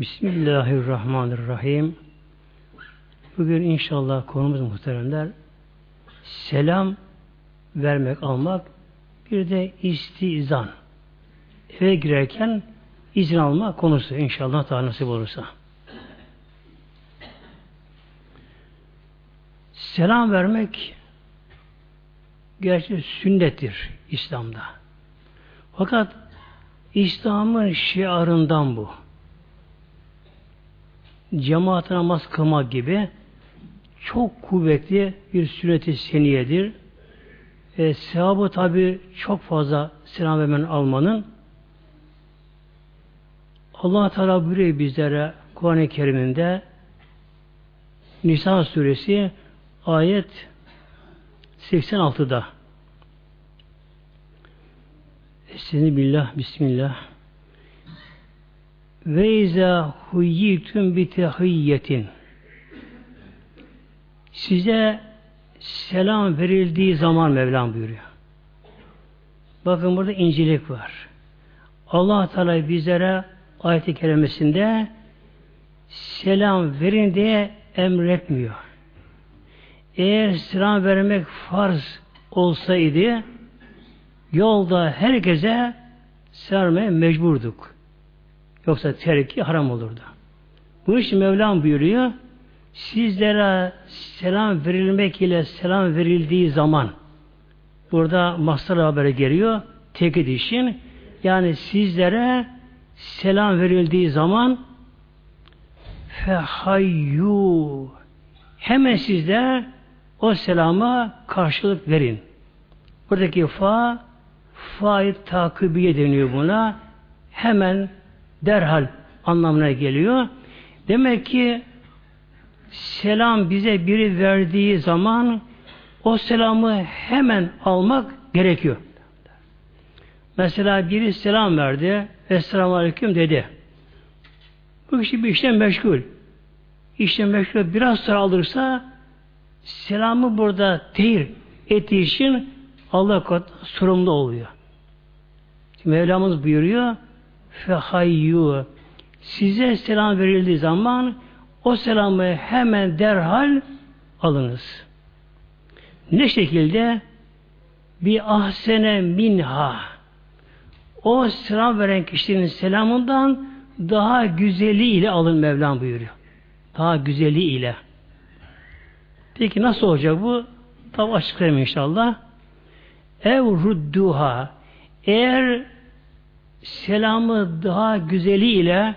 Bismillahirrahmanirrahim. Bugün inşallah konumuz muhteremler selam vermek, almak bir de istizan. Eve girerken izin alma konusu inşallah daha nasip olursa. Selam vermek gerçi sünnettir İslam'da. Fakat İslam'ın şiarından bu. Cemaat namaz kılmak gibi çok kuvvetli bir sünnet-i seniyedir. E, sevabı tabi çok fazla selam vermenin almanın. allah Teala buyuruyor bizlere Kur'an-ı Kerim'inde Nisa suresi ayet 86'da Estaizu billah, bismillah. Ve izâ huyyitüm bi tehiyyetin. Size selam verildiği zaman Mevlam buyuruyor. Bakın burada incilik var. Allah Teala bizlere ayet-i kerimesinde selam verin diye emretmiyor. Eğer selam vermek farz olsaydı yolda herkese selam mecburduk. Yoksa terki haram olurdu. Bu için Mevlam buyuruyor sizlere selam verilmek ile selam verildiği zaman burada masal haberi geliyor tekit işin yani sizlere selam verildiği zaman fehayyu hemen sizler o selama karşılık verin. Buradaki fa faid takibiye deniyor buna. Hemen derhal anlamına geliyor. Demek ki selam bize biri verdiği zaman o selamı hemen almak gerekiyor. Mesela biri selam verdi. Esselamu Aleyküm dedi. Bu kişi bir işten meşgul. İşten meşgul biraz sonra alırsa selamı burada tehir ettiği için Allah sorumlu oluyor. Mevlamız buyuruyor fehayyu size selam verildiği zaman o selamı hemen derhal alınız. Ne şekilde? Bir ahsene minha o selam veren kişinin selamından daha güzeli ile alın Mevlam buyuruyor. Daha güzeli ile. Peki nasıl olacak bu? Tabi açıklayayım inşallah. Ev rudduha eğer selamı daha güzeli ile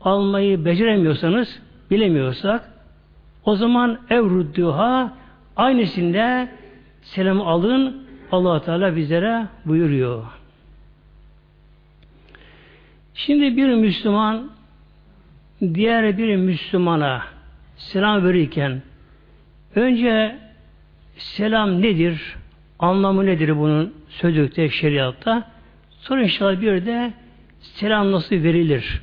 almayı beceremiyorsanız bilemiyorsak o zaman evrudduha aynısında selamı alın allah Teala bizlere buyuruyor. Şimdi bir Müslüman diğer bir Müslümana selam verirken önce selam nedir? Anlamı nedir bunun sözlükte, şeriatta? Sonra inşallah bir de selam nasıl verilir?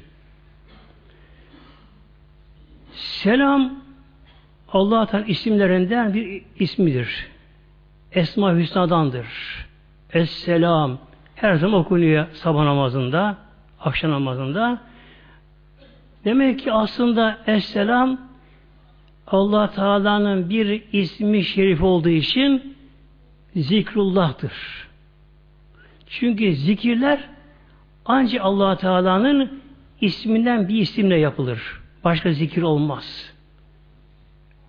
Selam Allah'tan isimlerinden bir ismidir. Esma Hüsna'dandır. Esselam her zaman okunuyor sabah namazında, akşam namazında. Demek ki aslında Esselam Allah Teala'nın bir ismi şerif olduğu için zikrullah'tır. Çünkü zikirler ancak Allah Teala'nın isminden bir isimle yapılır. Başka zikir olmaz.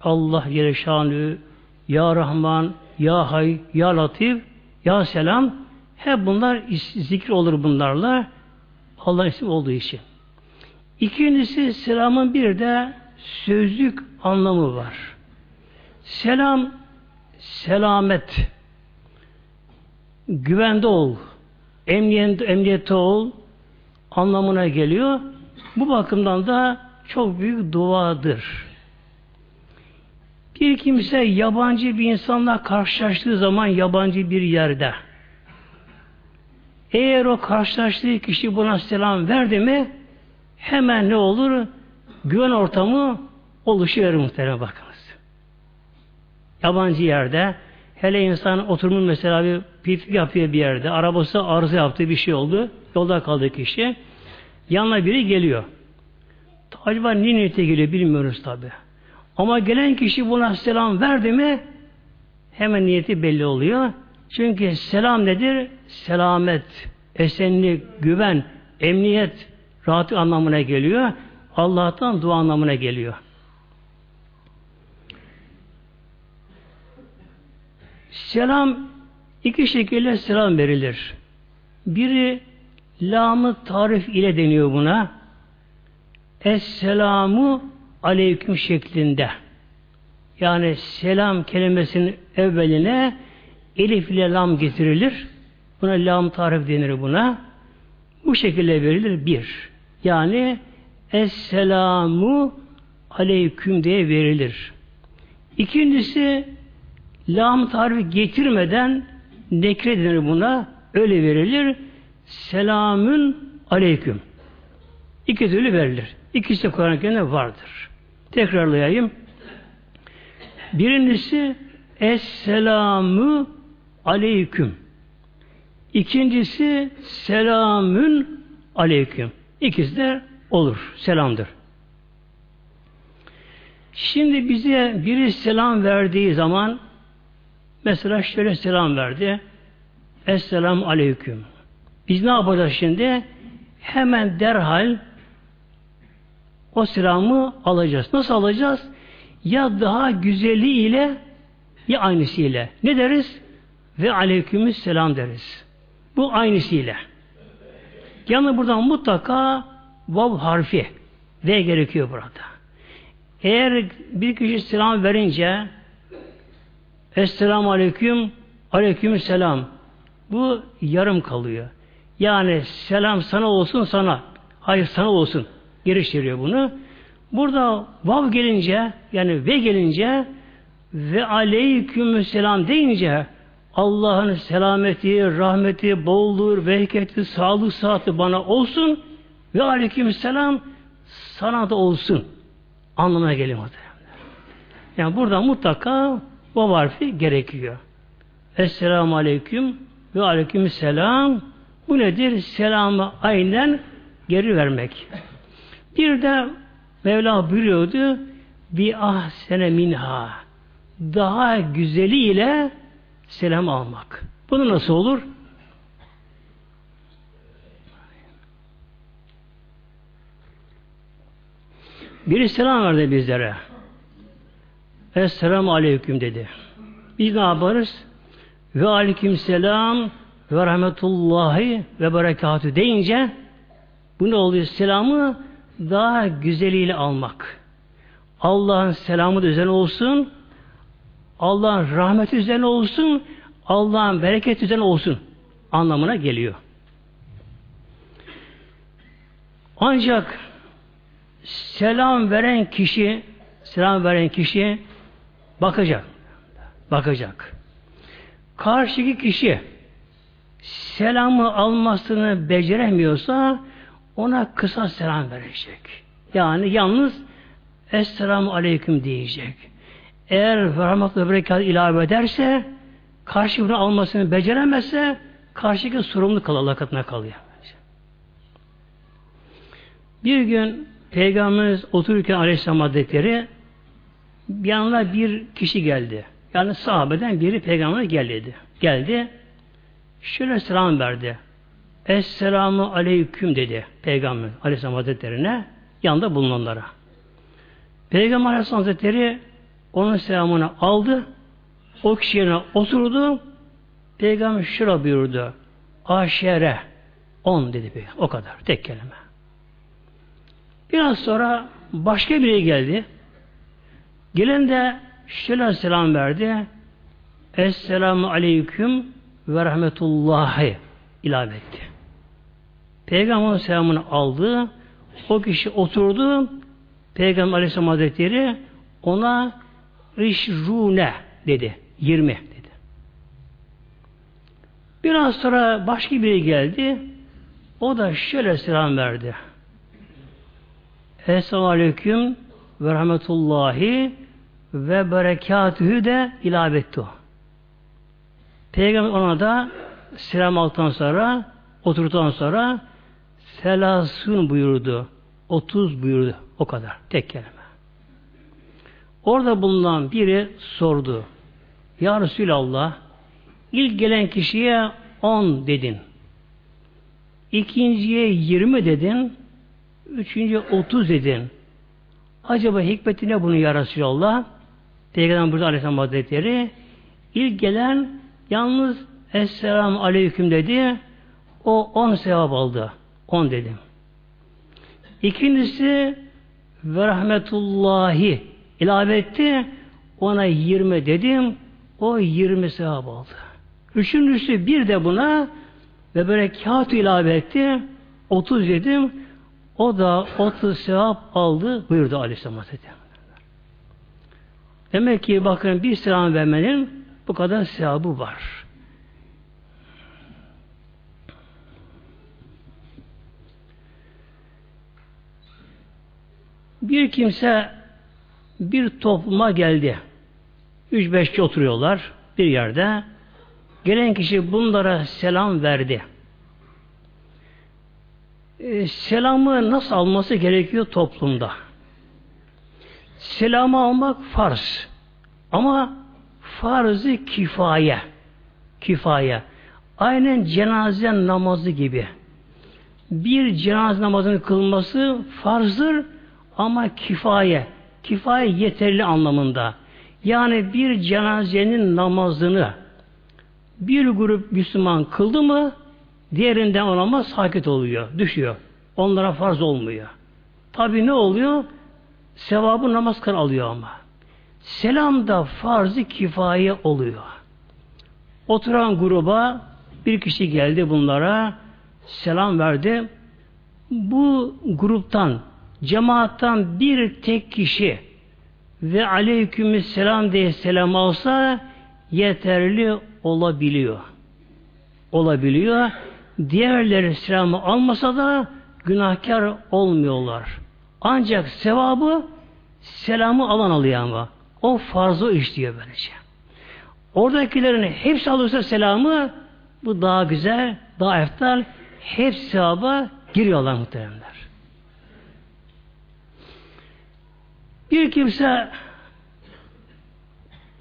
Allah Celle Ya Rahman, Ya Hay, Ya Latif, Ya Selam hep bunlar zikir olur bunlarla Allah isim olduğu için. İkincisi selamın bir de sözlük anlamı var. Selam selamet güvende ol emniyette, emniyette ol anlamına geliyor. Bu bakımdan da çok büyük duadır. Bir kimse yabancı bir insanla karşılaştığı zaman yabancı bir yerde eğer o karşılaştığı kişi buna selam verdi mi hemen ne olur? Güven ortamı oluşuyor muhtemelen bakınız. Yabancı yerde hele insan oturmuş mesela bir pit yapıyor bir yerde. Arabası arıza yaptı bir şey oldu. Yolda kaldı kişi. Yanına biri geliyor. Acaba ne niyete geliyor bilmiyoruz tabi. Ama gelen kişi buna selam verdi mi hemen niyeti belli oluyor. Çünkü selam nedir? Selamet, esenlik, güven, emniyet, rahatlık anlamına geliyor. Allah'tan dua anlamına geliyor. Selam iki şekilde selam verilir. Biri lamı tarif ile deniyor buna. Esselamu aleyküm şeklinde. Yani selam kelimesinin evveline elif ile lam getirilir. Buna lam tarif denir buna. Bu şekilde verilir bir. Yani Esselamu aleyküm diye verilir. İkincisi lam tarifi getirmeden nekre denir buna. Öyle verilir. Selamün aleyküm. İki türlü verilir. İkisi de Kur'an-ı Kerim'de vardır. Tekrarlayayım. Birincisi Esselamu aleyküm. İkincisi selamün aleyküm. İkisi de olur. Selamdır. Şimdi bize biri selam verdiği zaman mesela şöyle selam verdi. Esselamu aleyküm. Biz ne yapacağız şimdi? Hemen derhal o selamı alacağız. Nasıl alacağız? Ya daha güzeliyle ya aynısıyla. Ne deriz? Ve aleykümüs selam deriz. Bu aynısıyla. Yani buradan mutlaka vav harfi V gerekiyor burada. Eğer bir kişi selam verince Esselamu Aleyküm Aleyküm Selam bu yarım kalıyor. Yani selam sana olsun sana. Hayır sana olsun. Geliştiriyor bunu. Burada vav gelince yani ve gelince ve aleyküm selam deyince Allah'ın selameti, rahmeti, bolluğu, bereketi, sağlık, saati bana olsun ve aleyküm selam sana da olsun anlamına geliyor Yani burada mutlaka bu harfi gerekiyor. Esselamu aleyküm ve aleyküm selam bu nedir? Selamı aynen geri vermek. Bir de Mevla buyuruyordu bir ah sene minha daha güzeliyle selam almak. Bunu nasıl olur? Biri selam verdi bizlere. Esselamu aleyküm dedi. Biz ne yaparız? Ve aleyküm selam ve rahmetullahi ve berekatü deyince bu ne oluyor? Selamı daha güzeliyle almak. Allah'ın selamı da üzerine olsun. Allah'ın rahmeti üzerine olsun. Allah'ın bereket üzerine olsun anlamına geliyor. Ancak selam veren kişi selam veren kişi bakacak. Bakacak. Karşıki kişi selamı almasını beceremiyorsa ona kısa selam verecek. Yani yalnız Esselamu Aleyküm diyecek. Eğer rahmet ve berekat ilave ederse karşı bunu almasını beceremezse karşıki sorumlu kalır Allah katına kalıyor. Bir gün Peygamberimiz otururken Aleyhisselam Hazretleri yanına bir kişi geldi. Yani sahabeden biri Peygamber'e geldi. Geldi. Şöyle selam verdi. Esselamu aleyküm dedi Peygamber Aleyhisselam Hazretleri'ne yanında bulunanlara. Peygamber Aleyhisselam Hazretleri onun selamını aldı. O kişi yerine oturdu. Peygamber şura buyurdu. Aşere. On dedi. O kadar. Tek kelime. Biraz sonra başka biri geldi. Gelen de şöyle selam verdi. Esselamu aleyküm ve rahmetullahi ilave etti. Peygamber selamını aldı. O kişi oturdu. Peygamber Aleyhisselam Hazretleri ona rişrune dedi. Yirmi dedi. Biraz sonra başka biri geldi. O da şöyle selam verdi. Esselamu Aleyküm ve Rahmetullahi ve Berekatühü de ilave etti o. Peygamber ona da selam aldıktan sonra oturduktan sonra selasun buyurdu. 30 buyurdu. O kadar. Tek kelime. Orada bulunan biri sordu. Ya Resulallah ilk gelen kişiye 10 dedin. İkinciye 20 dedin. Üçüncüye 30 dedin. Acaba hikmeti ne bunun ya Resulallah? Peygamber burada Aleyhisselam Hazretleri ilk gelen yalnız Esselamu Aleyküm dedi. O 10 sevap aldı. 10 dedim. İkincisi ve rahmetullahi ilave etti. Ona 20 dedim. O 20 sevap aldı. Üçüncüsü bir de buna ve böyle kağıt ilave etti. 30 dedim. O da 30 sevap aldı buyurdu Aleyhisselam Hazretleri. Demek ki bakın bir selam vermenin bu kadar sevabı var. Bir kimse bir topluma geldi. Üç beş kişi oturuyorlar bir yerde. Gelen kişi bunlara selam verdi. E, selamı nasıl alması gerekiyor toplumda? Selamı almak farz. Ama farzı kifaye. Kifaye. Aynen cenaze namazı gibi. Bir cenaze namazının kılması farzdır ama kifaye. Kifaye yeterli anlamında. Yani bir cenazenin namazını bir grup Müslüman kıldı mı diğerinden o namaz sakit oluyor, düşüyor. Onlara farz olmuyor. Tabi ne oluyor? Sevabı namaz kıl alıyor ama. Selam da farz-ı kifaye oluyor. Oturan gruba bir kişi geldi bunlara selam verdi. Bu gruptan cemaattan bir tek kişi ve aleykümselam diye selam alsa yeterli olabiliyor. Olabiliyor. Diğerleri selamı almasa da günahkar olmuyorlar. Ancak sevabı selamı alan alıyor ama. O farzı işliyor böylece. Oradakilerin hepsi alırsa selamı bu daha güzel, daha eftal. Hepsi sevaba giriyorlar muhteremler. Bir kimse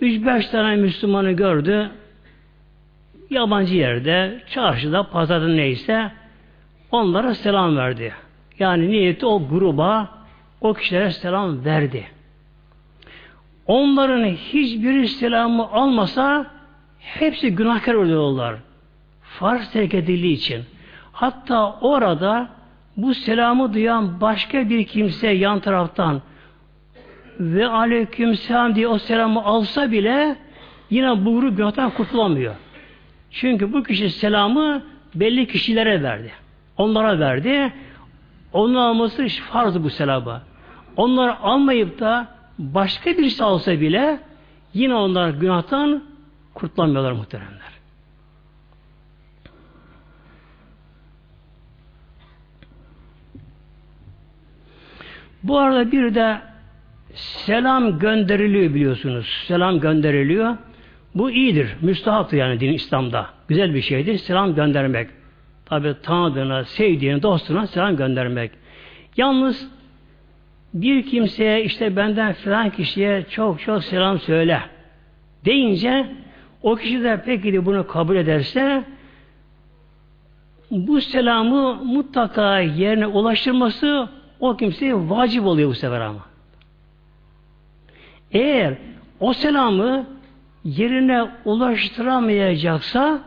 üç beş tane Müslümanı gördü. Yabancı yerde, çarşıda, pazarda neyse onlara selam verdi. Yani niyeti o gruba, o kişilere selam verdi. Onların hiçbir selamı almasa hepsi günahkar oluyorlar. Farz terk edildiği için. Hatta orada bu selamı duyan başka bir kimse yan taraftan ve aleyküm selam diye o selamı alsa bile yine bu grup günahtan kurtulamıyor. Çünkü bu kişi selamı belli kişilere verdi. Onlara verdi. Onun alması farzı bu selamı. Onları almayıp da başka birisi alsa bile yine onlar günahtan kurtulamıyorlar muhteremler. Bu arada bir de selam gönderiliyor biliyorsunuz. Selam gönderiliyor. Bu iyidir. Müstahaptır yani din İslam'da. Güzel bir şeydir. Selam göndermek. Tabi tanıdığına, sevdiğine, dostuna selam göndermek. Yalnız bir kimseye işte benden filan kişiye çok çok selam söyle deyince o kişi de peki de bunu kabul ederse bu selamı mutlaka yerine ulaştırması o kimseye vacip oluyor bu sefer ama. Eğer o selamı yerine ulaştıramayacaksa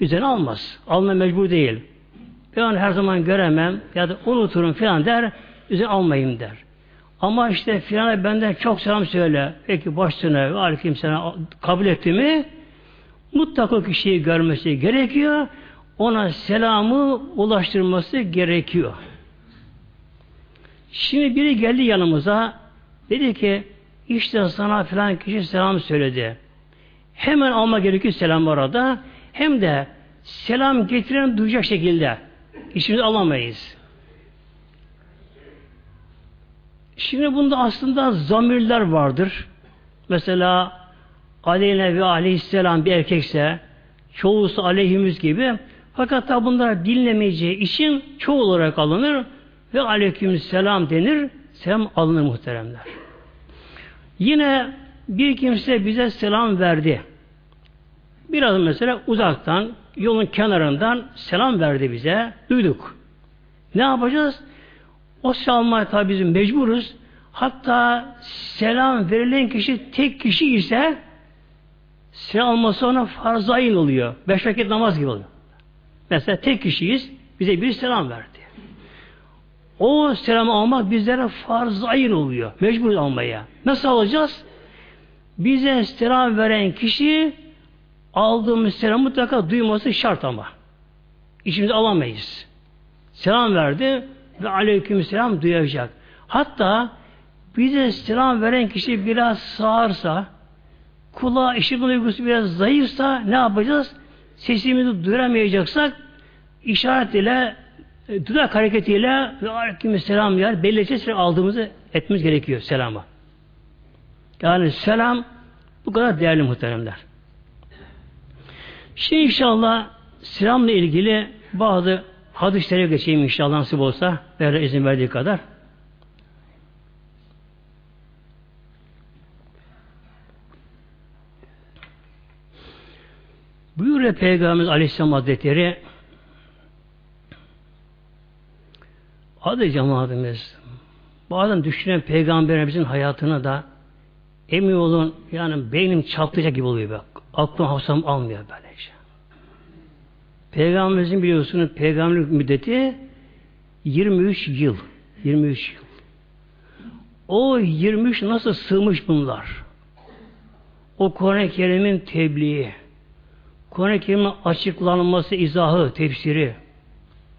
üzerine almaz. Alma mecbur değil. Ben her zaman göremem ya da unuturum filan der, üzerine almayayım der. Ama işte filan benden çok selam söyle. Peki başına aleyküm selam kabul etti mi mutlaka kişiyi görmesi gerekiyor. Ona selamı ulaştırması gerekiyor. Şimdi biri geldi yanımıza dedi ki işte sana filan kişi selam söyledi. Hemen alma gerekiyor selam orada. Hem de selam getiren duyacak şekilde. İşimizi alamayız. Şimdi bunda aslında zamirler vardır. Mesela aleyhine ve aleyhisselam bir erkekse çoğusu aleyhimiz gibi fakat da bunlar dinlemeyeceği için çoğu olarak alınır ve aleyküm selam denir. Selam alınır muhteremler. Yine bir kimse bize selam verdi. Biraz mesela uzaktan, yolun kenarından selam verdi bize. Duyduk. Ne yapacağız? O selamlar tabi bizim mecburuz. Hatta selam verilen kişi tek kişi ise selam alması ona farz ayın oluyor. Beş vakit namaz gibi oluyor. Mesela tek kişiyiz. Bize bir selam verdi. O selamı almak bizlere farz ayın oluyor. Mecbur almaya. Nasıl alacağız? Bize selam veren kişi aldığımız selam mutlaka duyması şart ama. İçimize alamayız. Selam verdi ve aleyküm selam duyacak. Hatta bize selam veren kişi biraz sağırsa, kulağı işitme duygusu biraz zayıfsa ne yapacağız? Sesimizi duyuramayacaksak işaret ile e, dudak hareketiyle ve aleyküm selam yer belirtecek aldığımızı etmemiz gerekiyor selama. Yani selam bu kadar değerli muhteremler. Şimdi inşallah selamla ilgili bazı hadislere geçeyim inşallah nasip olsa. Böyle izin verdiği kadar. Buyuruyor Peygamberimiz Aleyhisselam Hazretleri adı cemaatimiz bazen düşünen Peygamberimizin hayatına da emin olun yani beynim çatlayacak gibi oluyor bak. Aklım hafızam almıyor böylece. Peygamberimizin biliyorsunuz peygamberlik müddeti 23 yıl. 23 yıl. O 23 nasıl sığmış bunlar? O Kur'an-ı Kerim'in tebliği, Kur'an-ı Kerim'in açıklanması, izahı, tefsiri,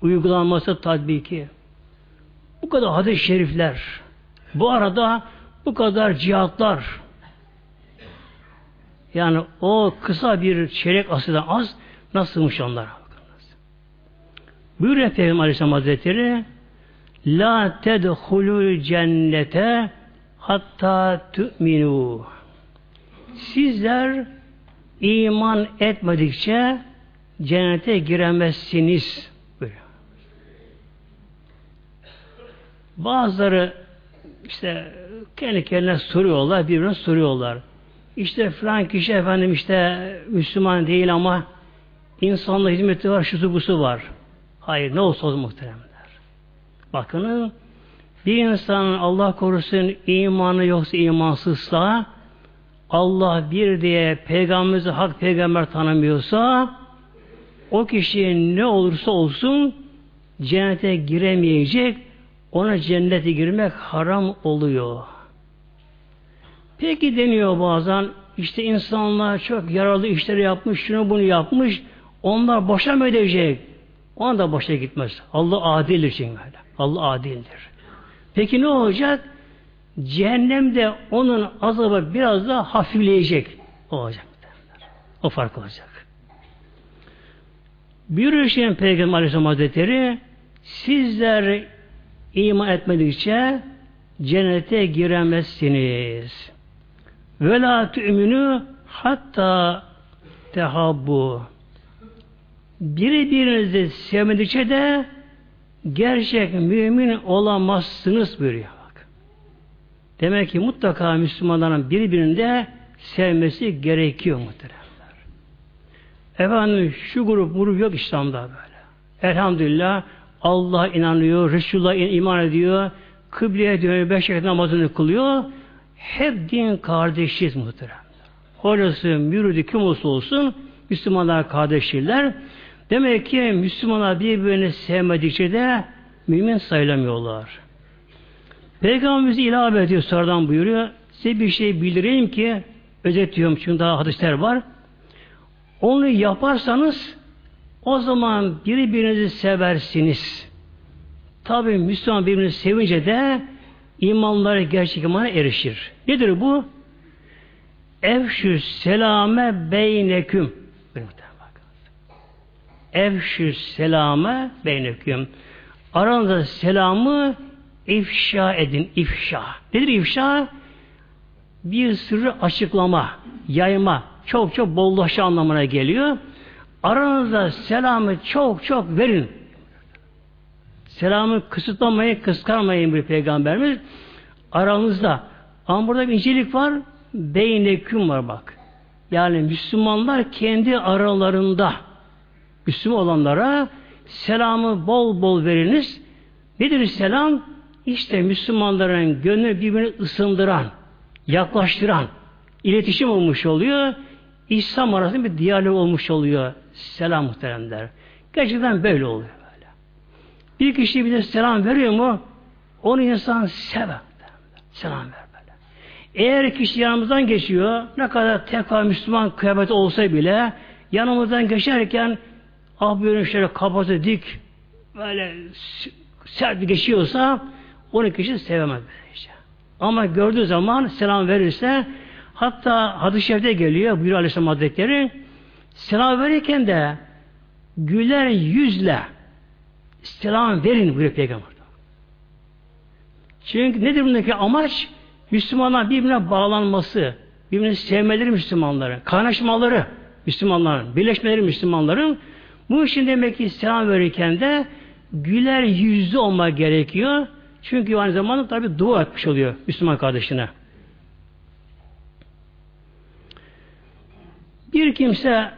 uygulanması, tatbiki. Bu kadar hadis-i şerifler. Bu arada bu kadar cihatlar. Yani o kısa bir çeyrek asırdan az nasılmış onlar? Buyuruyor Peygamber Aleyhisselam Hazretleri La tedhulul cennete hatta tu'minu Sizler iman etmedikçe cennete giremezsiniz. Buyuruyor. Bazıları işte kendi kendine soruyorlar, birbirine soruyorlar. İşte falan kişi efendim işte Müslüman değil ama insanla hizmeti var, şusu busu var. Hayır, ne olsa olsun muhteremler. Bakın, bir insanın Allah korusun imanı yoksa imansızsa Allah bir diye peygamberimizi hak peygamber tanımıyorsa o kişi ne olursa olsun cennete giremeyecek ona cennete girmek haram oluyor. Peki deniyor bazen işte insanlar çok yararlı işleri yapmış, şunu bunu yapmış, onlar boşa mı ödeyecek? O anda boşa gitmez. Allah adildir çünkü. Allah adildir. Peki ne olacak? Cehennemde onun azabı biraz daha hafifleyecek. Olacak. O fark olacak. Bir şeyin Peygamber Aleyhisselam Hazretleri sizler iman etmedikçe cennete giremezsiniz. Ve la tü'minü hatta tehabbu. Birbirinizi sevmedikçe de gerçek mümin olamazsınız buyuruyor. Bak. Demek ki mutlaka Müslümanların birbirinde sevmesi gerekiyor muhteremler. Efendim şu grup grup yok İslam'da böyle. Elhamdülillah Allah inanıyor, Resulullah iman ediyor, kıbleye dönüyor, beş vakit namazını kılıyor. Hep din kardeşiz muhteremler. Orası müridi kim olsa olsun Müslümanlar kardeşler. Demek ki Müslümanlar birbirini sevmedikçe de mümin sayılamıyorlar. Peygamberimiz ilave ediyor sonradan buyuruyor. Size bir şey bildireyim ki özetliyorum çünkü daha hadisler var. Onu yaparsanız o zaman birbirinizi seversiniz. Tabi Müslüman birbirini sevince de imanları gerçek imana erişir. Nedir bu? Evşü selame beyneküm. Evşü selame beyneküm. Aranızda selamı ifşa edin. ifşa. Nedir ifşa? Bir sırrı açıklama, yayma, çok çok bollaşa anlamına geliyor. Aranızda selamı çok çok verin. Selamı kısıtlamayın, kıskanmayın bir peygamberimiz. Aramızda. Ama burada bir incelik var. Beyneküm var bak. Yani Müslümanlar kendi aralarında Müslüman olanlara selamı bol bol veriniz. Nedir selam? İşte Müslümanların gönlü birbirini ısındıran, yaklaştıran, iletişim olmuş oluyor. İslam arasında bir diyalog olmuş oluyor. Selam muhteremler. Gerçekten böyle oluyor böyle. Bir kişi bir de selam veriyor mu onu insan sever. Selam ver böyle. Eğer kişi yanımızdan geçiyor ne kadar tekrar Müslüman kıyafet olsa bile yanımızdan geçerken ah böyle şöyle kafası dik böyle sert geçiyorsa onu kişi sevemez. Böylece. Ama gördüğü zaman selam verirse hatta hadis-i şerifte geliyor buyuruyor Aleyhisselam Hazretleri selam verirken de güler yüzle selam verin buyuruyor Peygamber. Çünkü nedir bundaki amaç? Müslümanlar birbirine bağlanması, birbirini sevmeleri Müslümanların, kaynaşmaları Müslümanların, birleşmeleri Müslümanların. Bu için demek ki selam verirken de güler yüzlü olmak gerekiyor. Çünkü aynı zamanda tabi dua etmiş oluyor Müslüman kardeşine. Bir kimse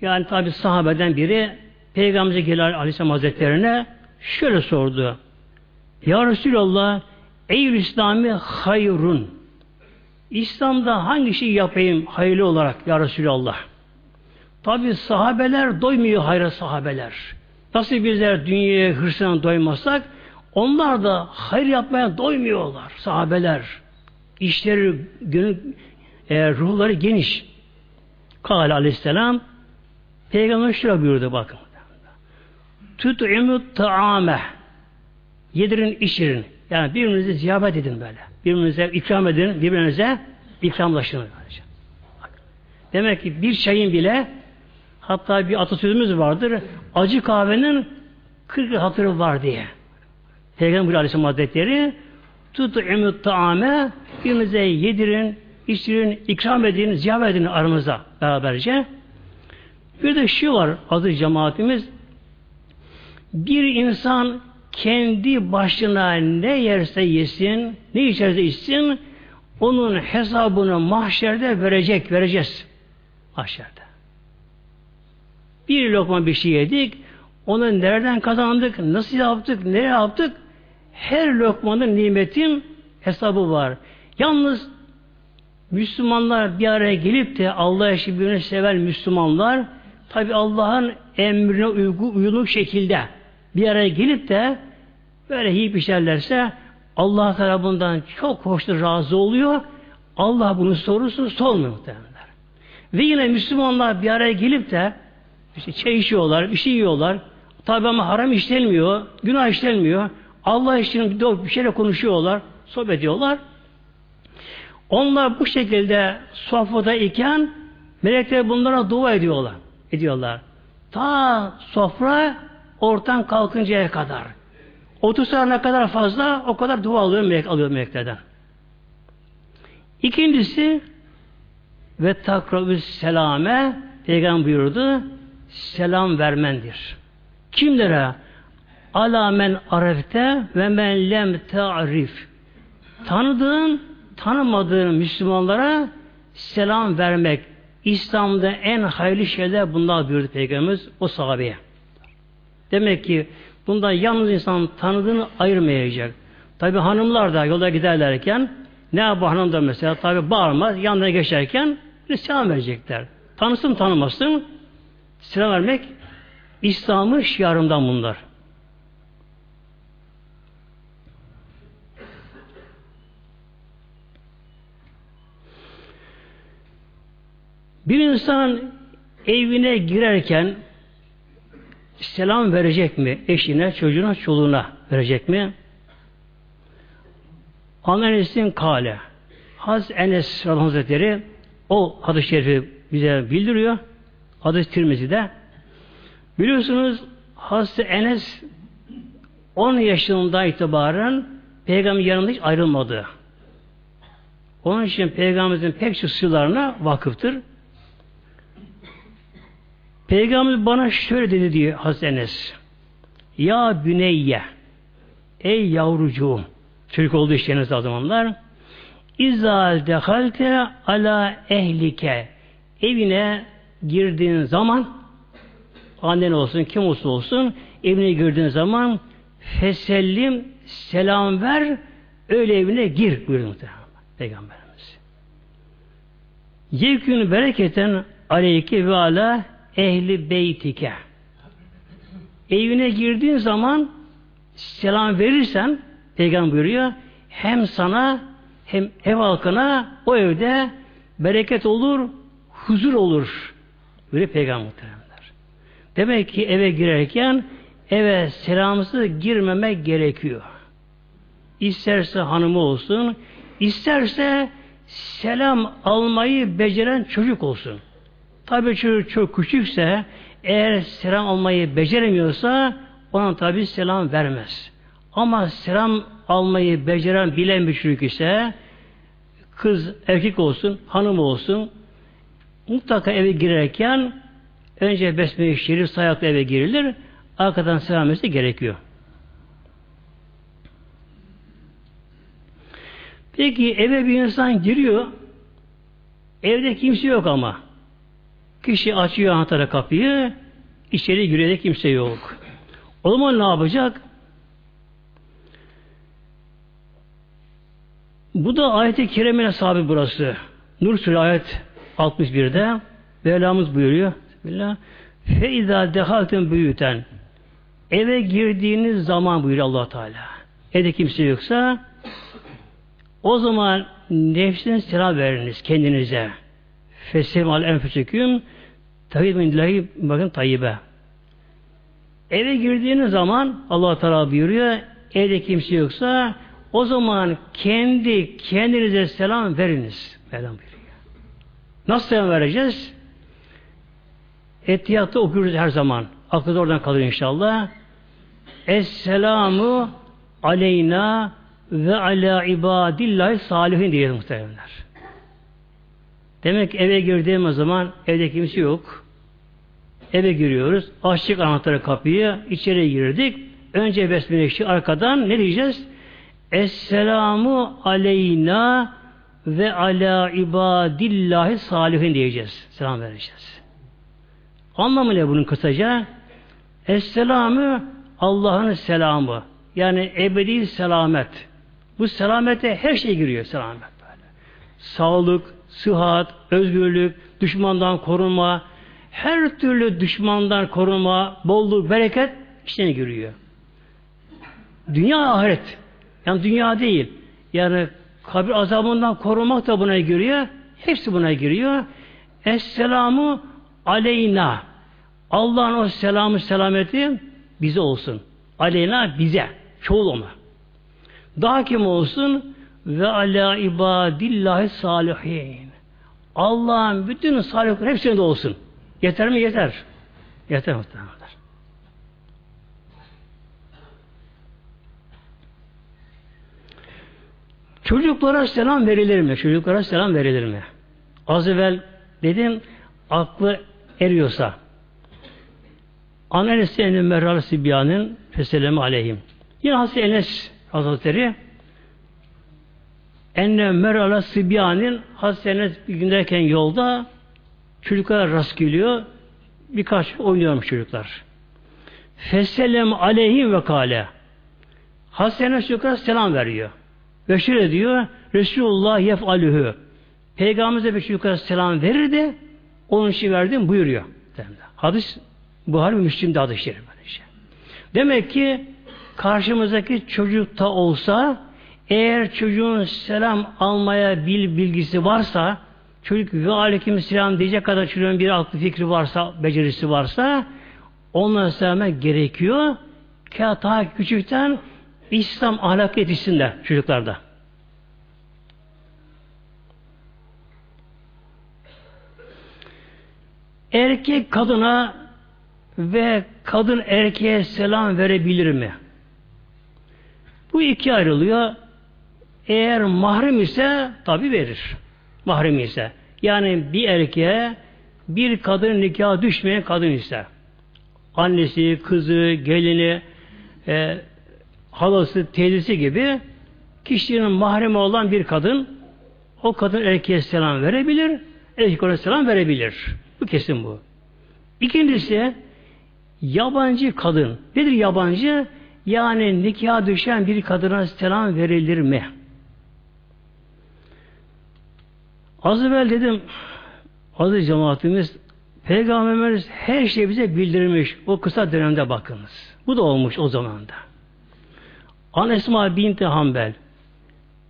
yani tabi sahabeden biri Peygamber Celal Aleyhisselam Hazretlerine şöyle sordu. Ya Resulallah Ey İslami hayrun İslam'da hangi şeyi yapayım hayırlı olarak ya Resulallah? Tabi sahabeler doymuyor hayra sahabeler. Nasıl bizler dünyaya hırsına doymazsak onlar da hayır yapmaya doymuyorlar sahabeler. İşleri, gönül, e, ruhları geniş. Kale aleyhisselam Peygamber şöyle buyurdu bakın. Tut'imü ta'ame Yedirin, içirin. Yani birbirinize ziyafet edin böyle. Birbirinize ikram edin, birbirinize ikramlaşın. Demek ki bir çayın bile hatta bir atasözümüz vardır. Acı kahvenin 40 hatırı var diye. Peygamber Aleyhisselam Hazretleri tut'imü ta'ame birbirinize yedirin, içirin, ikram edin, ziyafet edin aranızda beraberce. Bir de şu var aziz cemaatimiz bir insan kendi başına ne yerse yesin, ne içerse içsin, onun hesabını mahşerde verecek, vereceğiz. Mahşerde. Bir lokma bir şey yedik, onu nereden kazandık, nasıl yaptık, nereye yaptık, her lokmanın nimetin hesabı var. Yalnız Müslümanlar bir araya gelip de Allah'a birbirini seven Müslümanlar tabi Allah'ın emrine uygu, uyulu şekilde bir araya gelip de böyle yiyip içerlerse Allah tarafından çok hoştur, razı oluyor. Allah bunu sorusunu sormuyor muhtemelenler. Ve yine Müslümanlar bir araya gelip de işte çay içiyorlar, bir şey yiyorlar. Tabi ama haram işlenmiyor, günah işlenmiyor. Allah için bir şeyle konuşuyorlar, sohbet ediyorlar. Onlar bu şekilde sofrada iken melekler bunlara dua ediyorlar. ediyorlar. Ta sofra ortadan kalkıncaya kadar. 30 sene ne kadar fazla o kadar dua alıyor melek alıyor meleklerden. İkincisi ve takrabüs selame Peygamber buyurdu selam vermendir. Kimlere? Ala men arefte ve men lem ta'rif. Tanıdığın, tanımadığın Müslümanlara selam vermek. İslam'da en hayırlı şeyler bunlar buyurdu Peygamberimiz o sahabeye. Demek ki bunda yalnız insan tanıdığını ayırmayacak. Tabi hanımlar da yolda giderlerken ne yapar hanım da mesela tabi bağırmaz yanına geçerken selam verecekler. Tanısın tanımasın selam vermek İslam'ın şiarından bunlar. Bir insan evine girerken selam verecek mi? Eşine, çocuğuna, çoluğuna verecek mi? Enes'in kale. Haz Enes Hazretleri o hadis-i şerifi bize bildiriyor. Hadis-i Tirmizi'de. Biliyorsunuz Hazreti Enes 10 yaşında itibaren peygamber yanında hiç ayrılmadı. Onun için peygamberimizin pek çok sırlarına vakıftır. Peygamber bana şöyle dedi diyor Hazreti Enes. Ya Büneyye ey yavrucuğum Türk olduğu işleriniz o zamanlar İzâ dehalte ala ehlike evine girdiğin zaman annen olsun kim olsun olsun evine girdiğin zaman fesellim selam ver öyle evine gir buyurdu Peygamberimiz. Yekün bereketen aleyke ve ala ehli beytike. Evine girdiğin zaman selam verirsen Peygamber buyuruyor hem sana hem ev halkına o evde bereket olur, huzur olur. Böyle Peygamber muhteremler. Demek ki eve girerken eve selamsız girmemek gerekiyor. İsterse hanımı olsun, isterse selam almayı beceren çocuk olsun. Tabi çocuk çok küçükse eğer selam almayı beceremiyorsa ona tabi selam vermez. Ama selam almayı beceren bilen bir çocuk ise kız erkek olsun, hanım olsun mutlaka eve girerken önce besmele şerif sayakla eve girilir. Arkadan selam etmesi gerekiyor. Peki eve bir insan giriyor. Evde kimse yok ama. Kişi açıyor anahtarı kapıyı. içeri giriyor kimse yok. O zaman ne yapacak? Bu da ayet-i kerimine sahibi burası. Nur Suresi ayet 61'de Mevlamız buyuruyor. Bismillah. Fe izâ dehaltın büyüten eve girdiğiniz zaman buyuruyor allah Teala. Evde kimse yoksa o zaman nefsine selam veriniz kendinize. Fesem al enfüsüküm tayyib min bakın tayyibe. Eve girdiğiniz zaman Allah Teala buyuruyor evde kimse yoksa o zaman kendi kendinize selam veriniz. Mevlam buyuruyor. Nasıl selam vereceğiz? Etiyatta okuyoruz her zaman. Aklınız oradan kalır inşallah. Esselamu aleyna ve ala ibadillahi salihin diye muhtemelenler. Demek eve girdiğimiz zaman evde kimse yok. Eve giriyoruz. Açtık anahtarı kapıyı. içeri girdik. Önce besmele arkadan ne diyeceğiz? Esselamu aleyna ve ala ibadillahi salihin diyeceğiz. Selam vereceğiz. Anlamı ne bunun kısaca? Esselamü Allah'ın selamı. Yani ebedi selamet. Bu selamete her şey giriyor selamet böyle. Sağlık, sıhhat, özgürlük, düşmandan korunma, her türlü düşmandan korunma, bolluk, bereket içine giriyor. Dünya ahiret. Yani dünya değil. Yani kabir azabından korunmak da buna giriyor. Hepsi buna giriyor. Esselamu aleyna. Allah'ın o selamı selameti bize olsun. Aleyna bize. Çoğul ona. Daha kim olsun? Ve ala ibadillahi salihin. Allah'ın bütün salihler hepsine de olsun. Yeter mi? Yeter. Yeter muhtemelen. Çocuklara selam verilir mi? Çocuklara selam verilir mi? Az evvel dedim aklı eriyorsa Anenes Enes Merral Sibyan'ın Feselemi Aleyhim. Yine Hazreti Enes Hazretleri Enne Merala Sibyan'ın Hazreti Enes bir gündeyken yolda çocuklar rast geliyor. Birkaç oynuyormuş çocuklar. Feselem aleyhim ve kale. Hazreti Enes çocuklara selam veriyor. Ve şöyle diyor, Resulullah yef'alühü. Peygamberimize bir çocuklara selam verir de onun için verdim buyuruyor. Hadis Buhari ve Müslim'de hadis şerif. Demek ki karşımızdaki çocuk da olsa eğer çocuğun selam almaya bil bilgisi varsa çocuk ve aleyküm selam diyecek kadar çocuğun bir aklı fikri varsa, becerisi varsa onunla sevmek gerekiyor ki ta küçükten İslam ahlak yetişsinler çocuklarda. Erkek kadına ve kadın erkeğe selam verebilir mi? Bu iki ayrılıyor. Eğer mahrem ise tabi verir. Mahrem ise. Yani bir erkeğe bir kadın nikah düşmeyen kadın ise annesi, kızı, gelini, e, halası, teyzesi gibi kişinin mahremi olan bir kadın o kadın erkeğe selam verebilir, erkek ona selam verebilir. Bu kesin bu. İkincisi yabancı kadın. Nedir yabancı? Yani nikah düşen bir kadına selam verilir mi? Az evvel dedim aziz cemaatimiz Peygamberimiz her şeyi bize bildirmiş. O kısa dönemde bakınız. Bu da olmuş o zamanda. An Esma binti Hanbel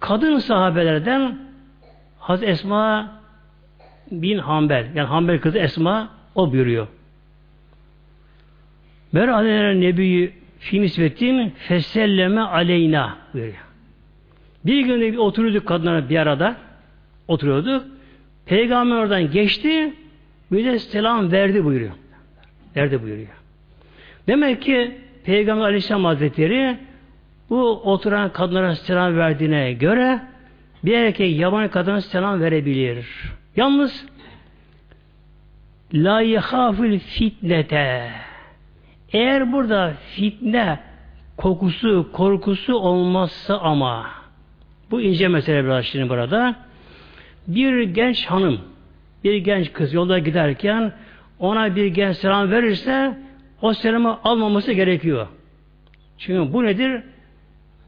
kadın sahabelerden Haz Esma bin Hanbel yani Hanbel kızı Esma o buyuruyor. Aleyna nebiyi fi nisbetin feselleme aleyna buyuruyor. Bir gün bir oturuyorduk kadınlar bir arada oturuyorduk. Peygamber oradan geçti bize selam verdi buyuruyor. Verdi buyuruyor. Demek ki Peygamber Aleyhisselam Hazretleri bu oturan kadınlara selam verdiğine göre bir erkek yabancı kadına selam verebilir. Yalnız la yehafil fitnete eğer burada fitne kokusu, korkusu olmazsa ama bu ince mesele biraz şimdi burada bir genç hanım bir genç kız yolda giderken ona bir genç selam verirse o selamı almaması gerekiyor. Çünkü bu nedir?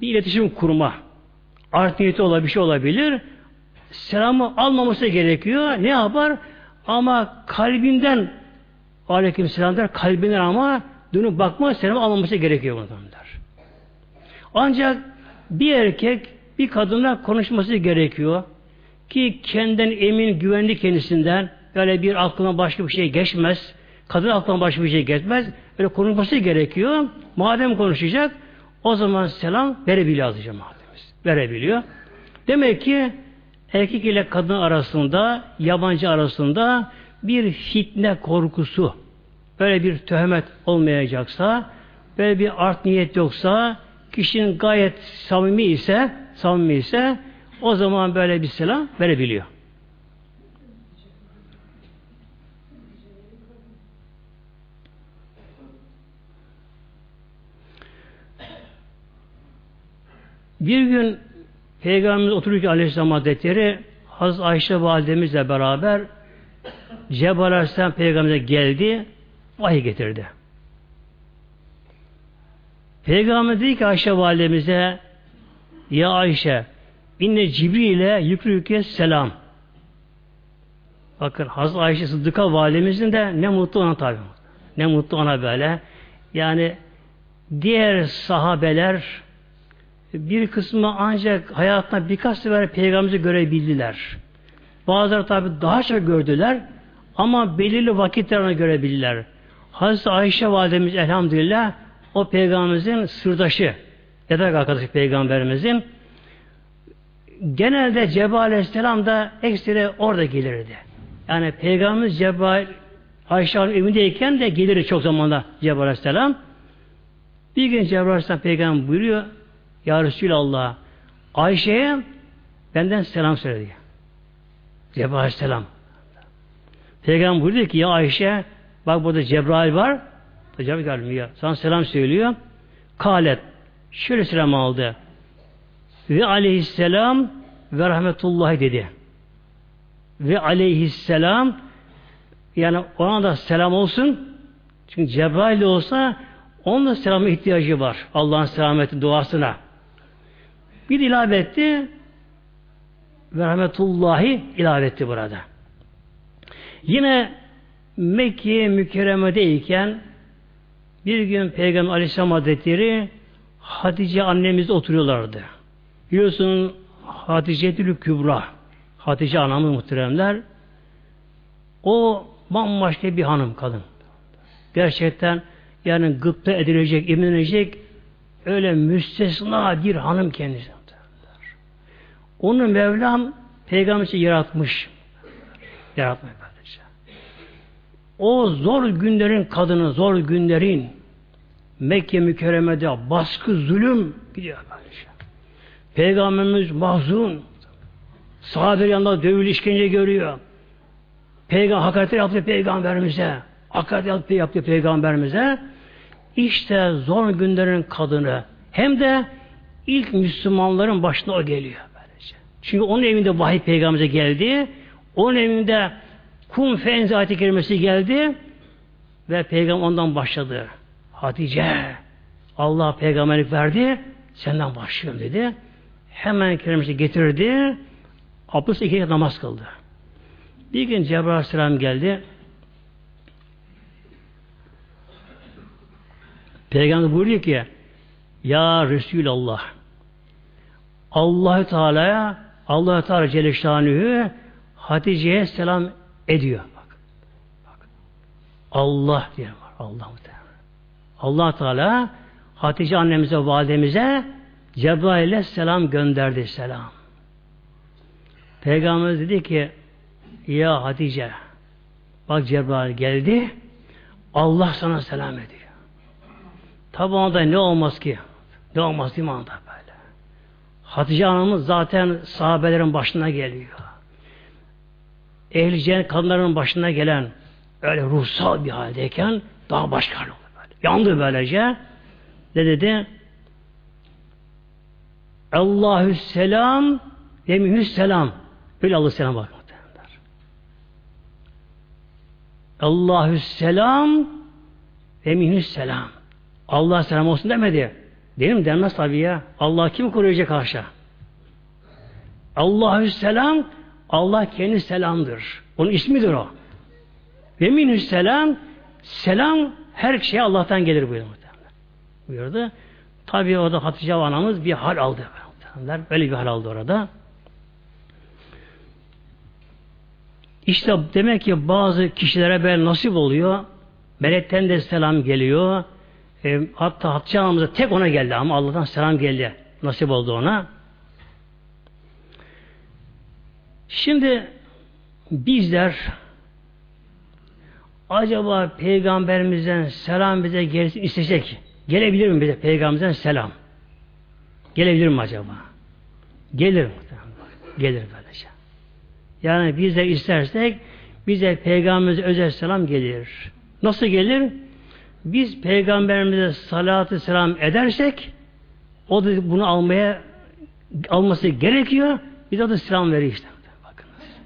Bir iletişim kurma. Art niyeti olabilir, bir şey olabilir. Selamı almaması gerekiyor. Ne yapar? Ama kalbinden aleyküm selam der. Kalbinden ama dönüp bakma selamı almaması gerekiyor bundan der. Ancak bir erkek bir kadınla konuşması gerekiyor ki kendinden emin, güvenli kendisinden böyle bir aklına başka bir şey geçmez. Kadın aklına başka bir şey geçmez. Öyle konuşması gerekiyor. Madem konuşacak o zaman selam verebiliyor azıcık mademiz. Verebiliyor. Demek ki erkek ile kadın arasında, yabancı arasında bir fitne korkusu, böyle bir töhmet olmayacaksa, böyle bir art niyet yoksa, kişinin gayet samimi ise, samimi ise o zaman böyle bir selam verebiliyor. Bir gün Peygamberimiz otururken Aleyhisselam Hazretleri Hazreti Ayşe validemizle beraber Cebrail Aleyhisselam Peygamber'e geldi, vahiy getirdi. Peygamber dedi ki Ayşe validemize Ya Ayşe İnne Cibril'e yüklü selam. Bakın Hazreti Ayşe Sıddık'a validemizin de ne mutlu ona tabi. Ne mutlu ona böyle. Yani diğer sahabeler bir kısmı ancak hayatında birkaç sefer peygamberimizi görebildiler. Bazıları tabi daha çok gördüler ama belirli vakitler ona görebildiler. Hazreti Ayşe validemiz elhamdülillah o peygamberimizin sırdaşı, yatak arkadaşı peygamberimizin genelde Cebrail Aleyhisselam da ekstra orada gelirdi. Yani Peygamberimiz Cebrail Ayşe Hanım evindeyken de gelir çok zamanda Cebrail Aleyhisselam. Bir gün Cebrail Aleyhisselam Peygamber buyuruyor Ya Resulallah Ayşe'ye benden selam söyledi. Cebrail Aleyhisselam. Peygamber buyuruyor ki ya Ayşe bak burada Cebrail var. Cebrail gelmiyor. Sana selam söylüyor. Kalet. Şöyle selam aldı. Ve aleyhisselam ve rahmetullahi dedi. Ve aleyhisselam yani ona da selam olsun. Çünkü Cebrail olsa onun da selama ihtiyacı var. Allah'ın selameti duasına. Bir ilave etti ve rahmetullahi ilave etti burada. Yine Mekke mükerremedeyken bir gün Peygamber Aleyhisselam Hazretleri Hatice annemiz oturuyorlardı. Biliyorsun Hatice Kübra Hatice anamız muhteremler o bambaşka bir hanım kadın. Gerçekten yani gıpta edilecek, eminlenecek öyle müstesna bir hanım kendisi. Onu Mevlam peygamber yaratmış. Yaratmış kardeşler. O zor günlerin kadını, zor günlerin Mekke mükerremede baskı, zulüm gidiyor kardeşler. Peygamberimiz mahzun. Sahabe yanında dövül işkence görüyor. Peygamber hakaret yaptı peygamberimize. Hakaret yaptı, yaptı peygamberimize. İşte zor günlerin kadını. Hem de ilk Müslümanların başına o geliyor. Çünkü onun evinde vahiy peygamberimize geldi. Onun evinde kum fenzi ayeti kerimesi geldi ve peygamber ondan başladı. Hatice Allah peygamberlik verdi senden başlıyorum dedi. Hemen kerimesi getirdi. Abdest iki namaz kıldı. Bir gün Cebrail Aleyhisselam geldi. Peygamber buyuruyor ki Ya Resulallah Allahü Teala'ya Allah Teala Celle Şanühü Hatice'ye selam ediyor. Bak. Bak. Allah diye var. Allah Teala. Allah Teala Hatice annemize, validemize Cebrail'e selam gönderdi selam. Peygamber dedi ki ya Hatice bak Cebrail geldi Allah sana selam ediyor. Tabi onda ne olmaz ki? Ne olmaz değil mi anda? Hatice anamız zaten sahabelerin başına geliyor. Ehli cennet kadınların başına gelen öyle ruhsal bir haldeyken daha başka oldu böyle. Yandı böylece. Ne dedi? Allahü selam ve mühü selam. Öyle Allah selam bak. Allahü selam ve minhü selam. Allah selam olsun demedi. Mi? Denmez tabi ya. Allah kim koruyacak haşa? Allahü selam Allah kendi selamdır. Onun ismidir o. Ve minhü selam selam her şeye Allah'tan gelir buyurdu. Buyurdu. Tabi orada Hatice anamız bir hal aldı. Öyle bir hal aldı orada. İşte demek ki bazı kişilere böyle nasip oluyor. Melekten de selam geliyor. E, hatta Hatice anamıza tek ona geldi ama Allah'tan selam geldi. Nasip oldu ona. Şimdi bizler acaba peygamberimizden selam bize gelsin isteyecek. Gelebilir mi bize peygamberimizden selam? Gelebilir mi acaba? Gelir mi? Gelir böylece. Yani biz de istersek bize peygamberimize özel selam gelir. Nasıl gelir? Biz peygamberimize salatı selam edersek o da bunu almaya alması gerekiyor. Biz de selam veriyor işte. Bakınız.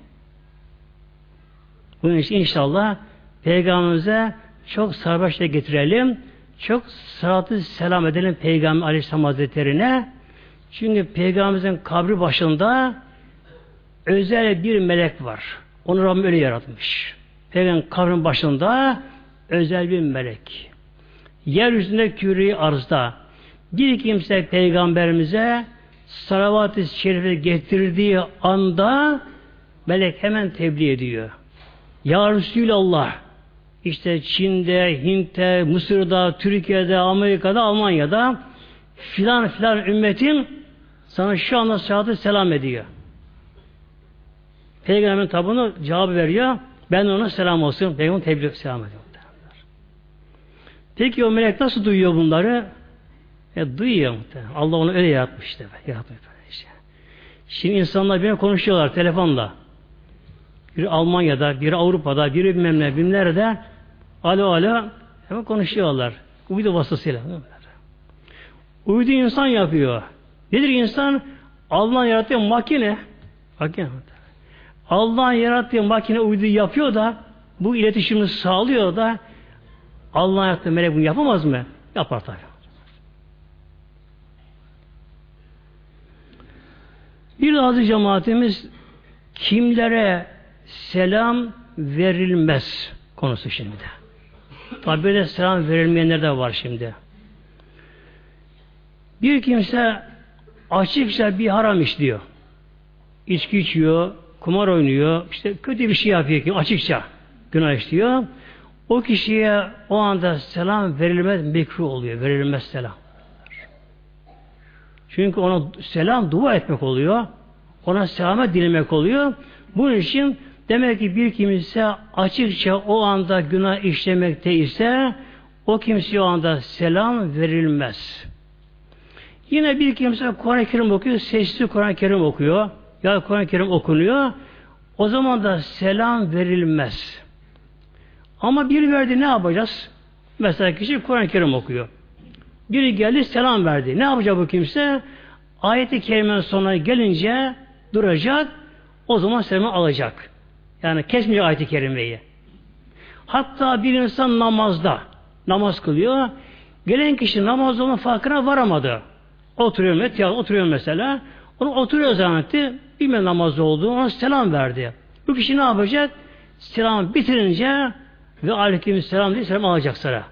Bunun için inşallah peygamberimize çok sarbaşla getirelim. Çok salatı selam edelim Peygamber Aleyhisselam Hazretleri'ne. Çünkü Peygamberimizin kabri başında özel bir melek var. Onu Rabbim öyle yaratmış. Peygamber kabrin başında özel bir melek. Yeryüzünde küreyi arzda bir kimse peygamberimize salavat-ı şerife getirdiği anda melek hemen tebliğ ediyor. Ya Resulallah işte Çin'de, Hint'te, Mısır'da, Türkiye'de, Amerika'da, Almanya'da filan filan ümmetin sana şu anda salatı selam ediyor. Peygamberin tabunu cevabı veriyor. Ben ona selam olsun. Peygamber tebliğ selam ediyor. Peki o melek nasıl duyuyor bunları? E, duyuyor muhtemelen. Allah onu öyle yaratmış işte. Yaratmış işte. Şimdi insanlar bir konuşuyorlar telefonla. Biri Almanya'da, biri Avrupa'da, biri bilmem ne, bilmem. Alo alo hemen konuşuyorlar. Uydu vasıtasıyla. Uydu insan yapıyor. Nedir insan? Allah'ın yarattığı makine. Makine. Allah'ın yarattığı makine uydu yapıyor da bu iletişimi sağlıyor da Allah'ın yarattığı melek bunu yapamaz mı? Yapar tabi. Bir bazı cemaatimiz kimlere selam verilmez konusu şimdi. Tabi de selam verilmeyenler de var şimdi. Bir kimse açıkça bir haram işliyor. İçki içiyor, kumar oynuyor, işte kötü bir şey yapıyor ki açıkça günah işliyor. O kişiye o anda selam verilmez mekruh oluyor. Verilmez selam. Çünkü ona selam dua etmek oluyor. Ona selamet dilemek oluyor. Bunun için demek ki bir kimse açıkça o anda günah işlemekte ise o kimseye o anda selam verilmez. Yine bir kimse Kur'an-ı Kerim okuyor, sesli Kur'an-ı Kerim okuyor ya Kur'an-ı Kerim okunuyor. O zaman da selam verilmez. Ama bir verdi ne yapacağız? Mesela kişi Kur'an-ı Kerim okuyor. Biri geldi selam verdi. Ne yapacak bu kimse? ayeti kerimenin sonuna gelince duracak, o zaman selamı alacak. Yani kesmiyor ayeti kerimeyi. Hatta bir insan namazda, namaz kılıyor, gelen kişi namaz olma farkına varamadı. Oturuyor, mesela, oturuyor mesela, onu oturuyor zannetti, bilmem namaz olduğu, ona selam verdi. Bu kişi ne yapacak? Selam bitirince ve aleyküm selam diye selam alacak sıra.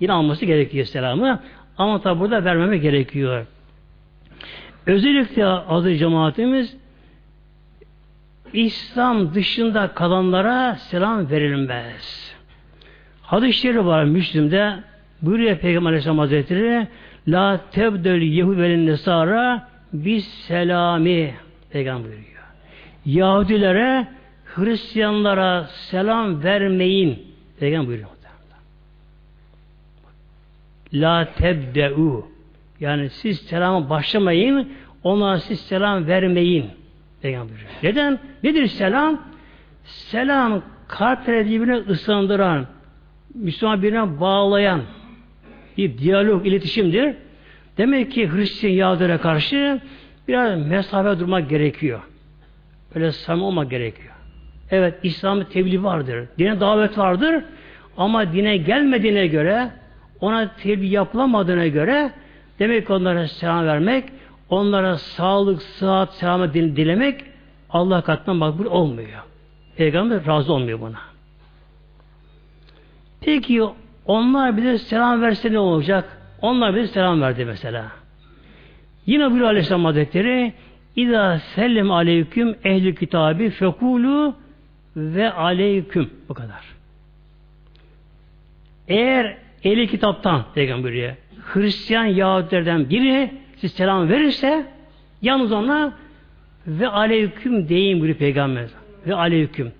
Yine alması gerekiyor selamı. Ama tabi burada vermeme gerekiyor. Özellikle adı cemaatimiz İslam dışında kalanlara selam verilmez. Hadis-i var Müslüm'de buyuruyor Peygamber Aleyhisselam Hazretleri La tebdel yehuvelin nesara bis selami Peygamber buyuruyor. Yahudilere Hristiyanlara selam vermeyin. Peygamber buyuruyor. La tebde'u yani siz selama başlamayın, ona siz selam vermeyin. Peygamber buyuruyor. Neden? Nedir selam? Selam kalpleri birbirine ısındıran, Müslüman birine bağlayan bir diyalog, iletişimdir. Demek ki Hristiyan Yahudilere karşı biraz mesafe durmak gerekiyor. Öyle samimi olmak gerekiyor. Evet İslam'ın tebliğ vardır. Dine davet vardır. Ama dine gelmediğine göre ona tebliğ yapılamadığına göre demek onlara selam vermek onlara sağlık, sıhhat, selamet dilemek Allah katından makbul olmuyor. Peygamber razı olmuyor buna. Peki onlar bize selam verse ne olacak? Onlar bize selam verdi mesela. Yine bir Aleyhisselam Hazretleri İza sellem aleyküm ehli kitabı fekulu ve aleyküm. Bu kadar. Eğer ehli kitaptan peygamberiye Hristiyan Yahudilerden biri siz selam verirse yalnız ona ve aleyküm deyin buyuruyor peygamber. Ve aleyküm.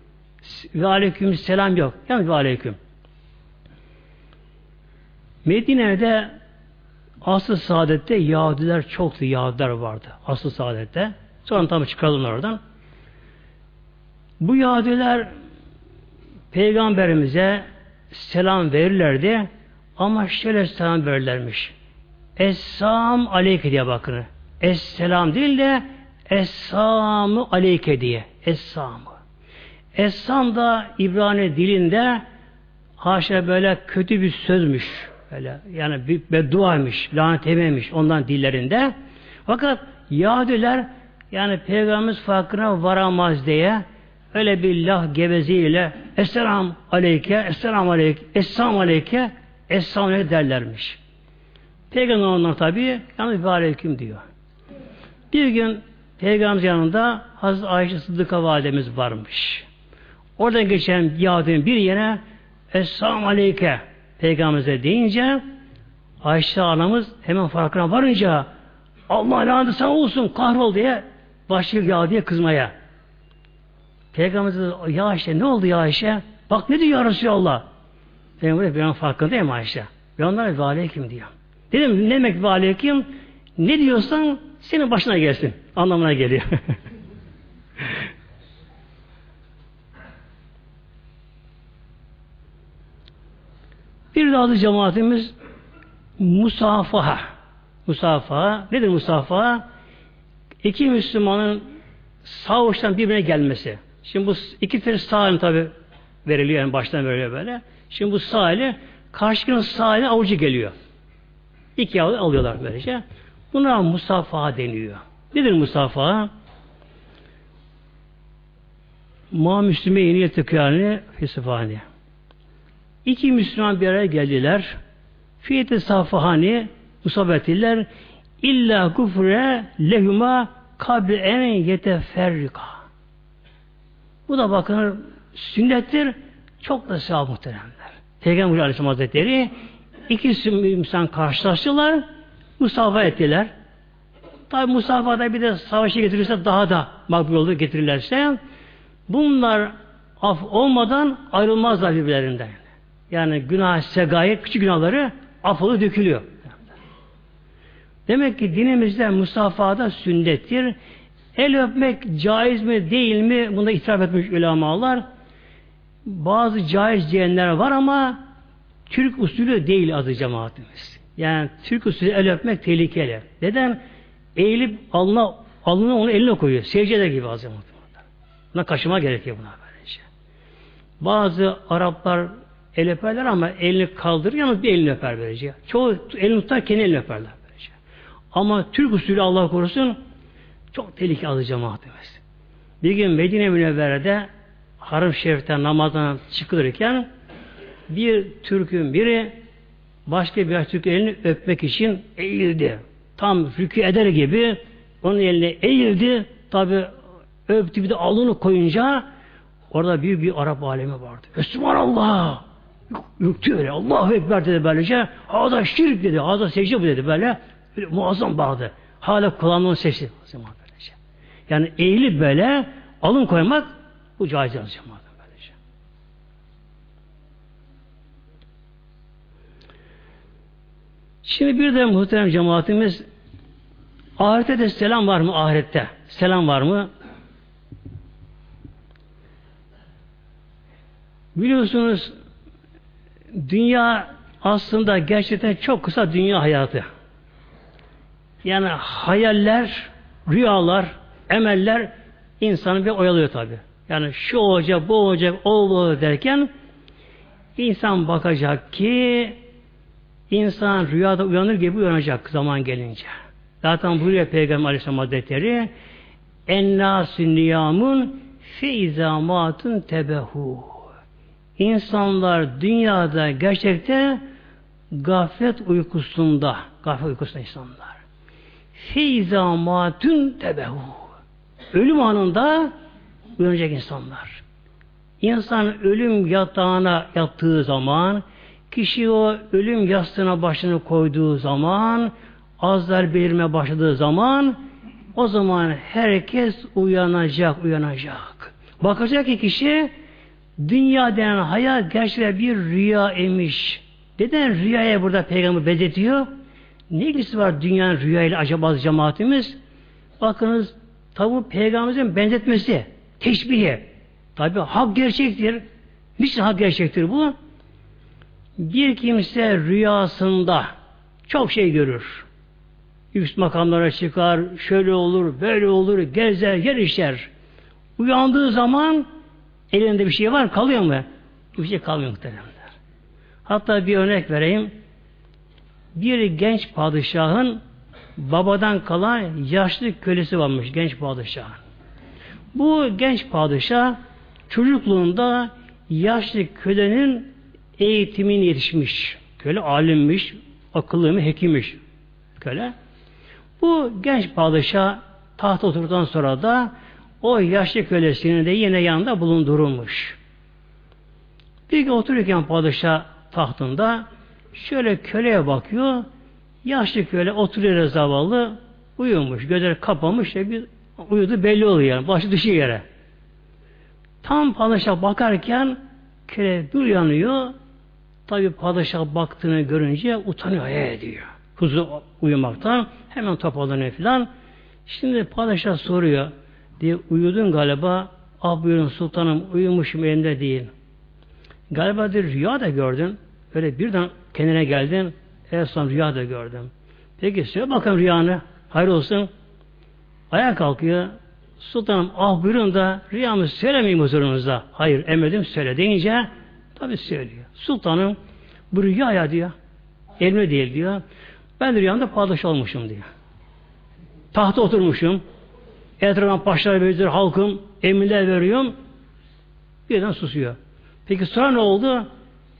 Ve aleyküm selam yok. Yalnız ve aleyküm. Medine'de Asıl Saadet'te Yahudiler çoktu. Yahudiler vardı. Asıl Saadet'te. Sonra tabi çıkardılar oradan. Bu Yahudiler Peygamberimize selam verirlerdi ama şöyle selam verirlermiş. Essam aleyke diye bakın. Esselam değil de Essamı aleyke diye. Essamı. Essam da İbrani dilinde haşa böyle kötü bir sözmüş. Böyle, yani bir bedduaymış, lanet yememiş ondan dillerinde. Fakat Yahudiler yani Peygamberimiz farkına varamaz diye öyle bir lah geveziyle Esselam aleyke, Esselam aleyke, Essam aleyke, Essam aleyke derlermiş. Peygamber onlar tabi yalnız bir aleyküm diyor. Bir gün Peygamber yanında Hazreti Ayşe Sıddık'a validemiz varmış. Oradan geçen Yahudi'nin bir yere Esselamu Aleyke Peygamberimize deyince Ayşe anamız hemen farkına varınca Allah laneti sana olsun kahrol diye başlıyor ya diye kızmaya. Peygamberimiz ya Ayşe ne oldu ya Ayşe? Bak ne diyor Resulallah? Peygamber ben farkındayım Ayşe. Ben onlara ve aleyküm diyor. Dedim ne demek ve aleyküm? Ne diyorsan senin başına gelsin. Anlamına geliyor. Bir daha cemaatimiz musafaha. Musafaha. Nedir musafaha? İki Müslümanın sağ uçtan birbirine gelmesi. Şimdi bu iki tür sağ tabi veriliyor yani baştan veriliyor böyle. Şimdi bu sağ eli karşının sağ eli avucu geliyor. İki avucu alıyorlar böylece. Buna musafaha deniyor. Nedir musafaha? Ma Müslüme yeni yetikâni fisifâni. İki Müslüman bir araya geldiler. Fiyete safahani musabetiller illa kufre lehuma kabri en yeteferrika. Bu da bakın sünnettir. Çok da sevap muhteremler. Peygamber Aleyhisselam Hazretleri iki insan karşılaştılar. Musafa ettiler. Tabi musafada bir de savaşa getirirse daha da makbul olur getirirlerse bunlar af olmadan ayrılmazlar birbirlerinden. Yani günah segayet, küçük günahları afolu dökülüyor. Demek ki dinimizde musafada sünnettir. El öpmek caiz mi değil mi? Bunda itiraf etmiş ulamalar. Bazı caiz diyenler var ama Türk usulü değil adı cemaatimiz. Yani Türk usulü el öpmek tehlikeli. Neden? eğilip alnına, alnına onu eline koyuyor. Secde gibi azim. Buna kaşıma gerekiyor buna böylece. Bazı Araplar el öperler ama elini kaldırır yalnız bir elini öper böylece. Çoğu elini tutarken elini öperler böylece. Ama Türk usulü Allah korusun çok tehlike alı cemaatimiz. Bir gün Medine Münevvere'de Harım Şerif'ten namazdan çıkılırken bir Türk'ün biri başka bir Türk elini öpmek için eğildi. Tam rükü eder gibi onun eline eğildi. Tabi öptü bir de alını koyunca orada büyük bir Arap alemi vardı. Allah, Yüktü öyle. Allahu Ekber dedi böylece. Hada şirk dedi. Hada secde bu dedi böyle. böyle muazzam bağırdı. Hala kulağının sesi. Yani eğilip böyle alın koymak bu caiz yazacağım. Şimdi bir de muhterem cemaatimiz ahirette de selam var mı ahirette? Selam var mı? Biliyorsunuz dünya aslında gerçekten çok kısa dünya hayatı. Yani hayaller, rüyalar, emeller insanı bir oyalıyor tabi. Yani şu olacak, bu olacak, o olacak derken insan bakacak ki insan rüyada uyanır gibi uyanacak zaman gelince. Zaten buyuruyor Peygamber Aleyhisselam Hazretleri Ennâsü niyamun fi izamatun tebehu İnsanlar dünyada gerçekte gaflet uykusunda, gaflet uykusunda insanlar. Feyzamatün tebehu. Ölüm anında uyanacak insanlar. İnsan ölüm yatağına yattığı zaman, kişi o ölüm yastığına başını koyduğu zaman, azlar belirme başladığı zaman, o zaman herkes uyanacak, uyanacak. Bakacak ki kişi Dünya denen hayat gerçekten bir rüya emiş. Neden rüyaya burada peygamber benzetiyor? Ne ilgisi var dünyanın rüyayla acaba cemaatimiz? Bakınız tabi peygamberimizin benzetmesi, teşbihi. Tabi hak gerçektir. Niçin hak gerçektir bu? Bir kimse rüyasında çok şey görür. Üst makamlara çıkar, şöyle olur, böyle olur, gezer, yer. Uyandığı zaman Elinde bir şey var kalıyor mu? Bir şey kalmıyor muhteremler. Hatta bir örnek vereyim. Bir genç padişahın babadan kalan yaşlı kölesi varmış genç padişahın. Bu genç padişah çocukluğunda yaşlı kölenin eğitimini yetişmiş. Köle alimmiş, akıllı mı, hekimmiş köle. Bu genç padişah tahta oturduktan sonra da o yaşlı kölesini de yine yanında bulundurulmuş. Bir gün otururken padişah tahtında şöyle köleye bakıyor. Yaşlı köle oturuyor zavallı uyumuş. Gözleri kapamış. Ya bir uyudu belli oluyor yani. Başı dışı yere. Tam padişah bakarken köle bir uyanıyor. Tabi padişah baktığını görünce utanıyor, hayal ediyor. Huzur uyumaktan hemen toparlanıyor filan. Şimdi padişah soruyor diye uyudun galiba. Ah buyurun sultanım uyumuşum elimde değil. Galiba bir rüya da gördün. Öyle birden kendine geldin. Son rüya da gördüm. Peki söyle bakalım rüyanı. Hayır olsun. Ayağa kalkıyor. Sultanım ah buyurun da rüyamı söylemeyeyim huzurunuzda. Hayır emredim söyle deyince tabi söylüyor. Sultanım bu rüya diyor. Elimde değil diyor. Ben de rüyamda padişah olmuşum diyor. Tahta oturmuşum. Etrafına paşalar veriyor, halkım, emirler veriyorum. Birden susuyor. Peki sonra ne oldu?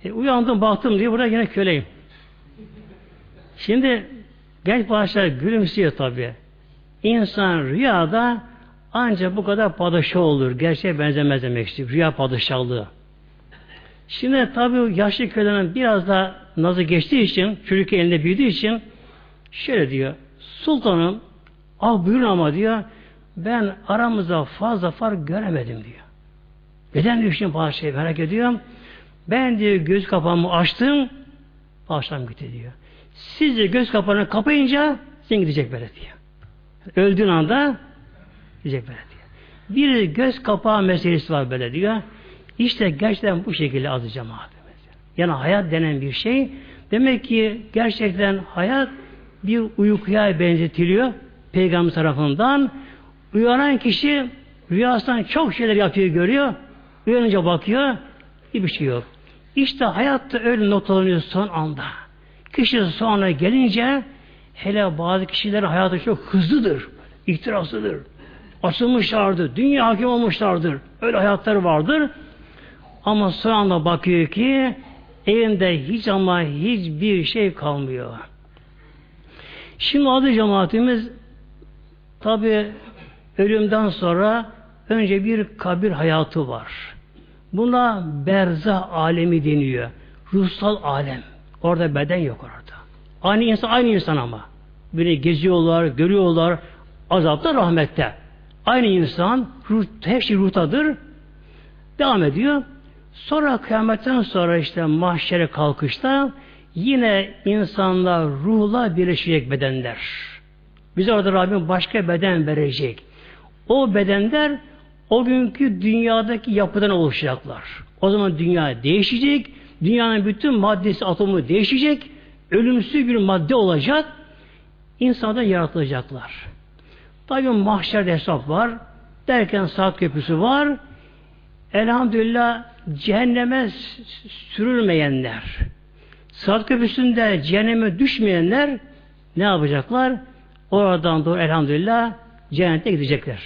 E, uyandım, baktım diye burada yine köleyim. Şimdi genç padişah gülümsüyor tabi. İnsan rüyada ancak bu kadar padişah olur. Gerçeğe benzemez demek istiyor. Rüya padişahlığı. Şimdi tabi yaşlı kölelerin biraz da nazı geçtiği için, çocuk elinde büyüdüğü için şöyle diyor. Sultanım, al buyurun ama diyor, ben aramızda fazla fark göremedim diyor. Neden düştüm bazı şey merak ediyorum. Ben diyor göz kapağımı açtım, başlam gitti diyor. Siz de göz kapağını kapayınca sen gidecek böyle diyor. Öldüğün anda gidecek böyle diyor. Bir göz kapağı meselesi var böyle diyor. İşte gerçekten bu şekilde azı cemaat. Yani hayat denen bir şey. Demek ki gerçekten hayat bir uykuya benzetiliyor. Peygamber tarafından. Uyanan kişi rüyasından çok şeyler yapıyor, görüyor. Uyanınca bakıyor, hiçbir şey yok. İşte hayatta öyle noktalanıyor son anda. Kişi sonra gelince hele bazı kişilerin hayatı çok hızlıdır, ihtiraslıdır. Açılmışlardır, dünya hakim olmuşlardır. Öyle hayatları vardır. Ama son anda bakıyor ki elinde hiç ama hiçbir şey kalmıyor. Şimdi adı cemaatimiz tabi ölümden sonra önce bir kabir hayatı var. Buna berza alemi deniyor. Ruhsal alem. Orada beden yok orada. Aynı insan aynı insan ama. Biri geziyorlar, görüyorlar. Azapta, rahmette. Aynı insan, ruh, her şey ruhtadır. Devam ediyor. Sonra kıyametten sonra işte mahşere kalkışta yine insanlar ruhla birleşecek bedenler. Bize orada Rabbim başka beden verecek. O bedenler o günkü dünyadaki yapıdan oluşacaklar. O zaman dünya değişecek. Dünyanın bütün maddesi, atomu değişecek. Ölümsüz bir madde olacak. İnsanlar yaratılacaklar. Tabi mahşerde hesap var. Derken saat köprüsü var. Elhamdülillah cehenneme sürülmeyenler, saat köprüsünde cehenneme düşmeyenler ne yapacaklar? Oradan doğru elhamdülillah cennete gidecekler.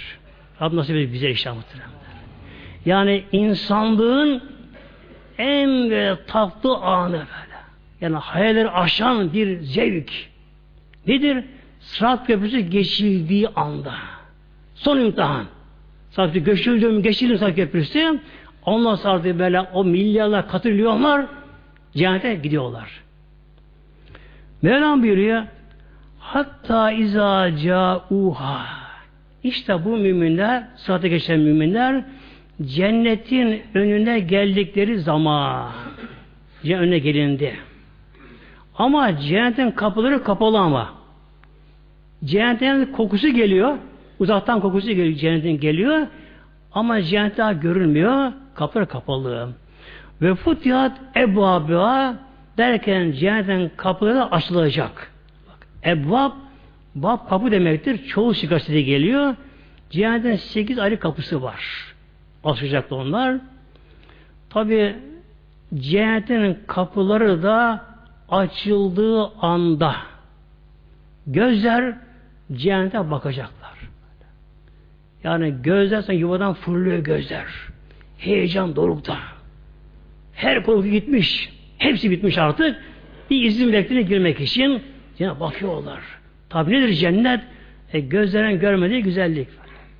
Rabbim nasip edin bize inşallah Yani insanlığın en tatlı anı böyle. Yani hayalleri aşan bir zevk. Nedir? Sırat köprüsü geçildiği anda. Son imtihan. Sırat köprüsü geçildi, geçildi Sırat köprüsü. Ondan sonra böyle o milyarlar, katrilyonlar cennete gidiyorlar. Mevlam buyuruyor hatta izâ câuhâ işte bu müminler, sırata geçen müminler cennetin önüne geldikleri zaman önüne gelindi. Ama cennetin kapıları kapalı ama. Cennetin kokusu geliyor. Uzaktan kokusu geliyor. Cennetin geliyor. Ama cennet daha görülmüyor. Kapıları kapalı. Ve futihat ebvabıha derken cennetin kapıları açılacak. Bak, ebvab Bab kapı demektir. Çoğu sigasıyla geliyor. Cehennetin sekiz ayrı kapısı var. Açacaklı onlar. Tabi cehennetin kapıları da açıldığı anda gözler cehennete bakacaklar. Yani gözler sen yuvadan fırlıyor gözler. Heyecan dorukta. Her korku gitmiş. Hepsi bitmiş artık. Bir izin beklerine girmek için yine bakıyorlar. Tabi nedir cennet? E, gözlerin görmediği güzellik.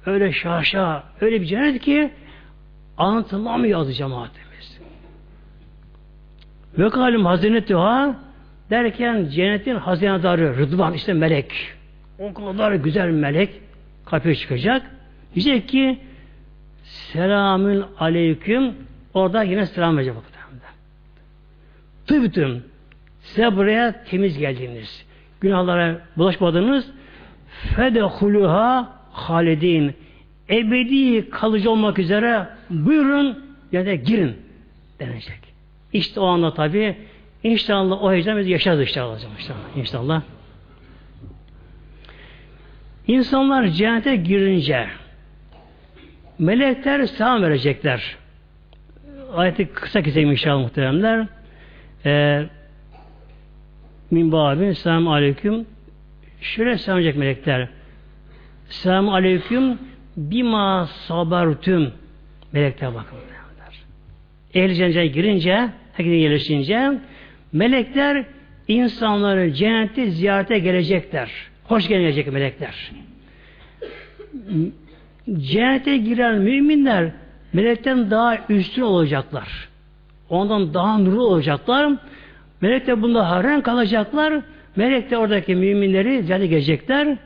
Öyle şaşa, öyle bir cennet ki anlatılamıyor adı cemaatimiz. Ve kalim hazinetuha derken cennetin hazinedarı Rıdvan işte melek. O kadar güzel melek kapıya çıkacak. Diyecek ki selamün aleyküm orada yine selam verecek bakın. Tıbtım size buraya temiz geldiniz günahlara bulaşmadınız fedehuluha halidin ebedi kalıcı olmak üzere buyurun ya da girin denecek. İşte o anda tabi inşallah o heyecanı biz yaşarız inşallah. inşallah. inşallah. İnsanlar cennete girince melekler selam verecekler. Ayeti kısa keseyim inşallah muhteremler. Ee, min babin selamun aleyküm şöyle selamlayacak melekler selamun aleyküm bima sabartüm melekler bakın ehli cennete girince herkese yerleşince melekler insanları cennette ziyarete gelecekler. Hoş gelecek melekler. Cennete giren müminler melekten daha üstün olacaklar. Ondan daha nurlu olacaklar. Melek de bunda haren kalacaklar. Melek de oradaki müminleri ziyade gelecekler.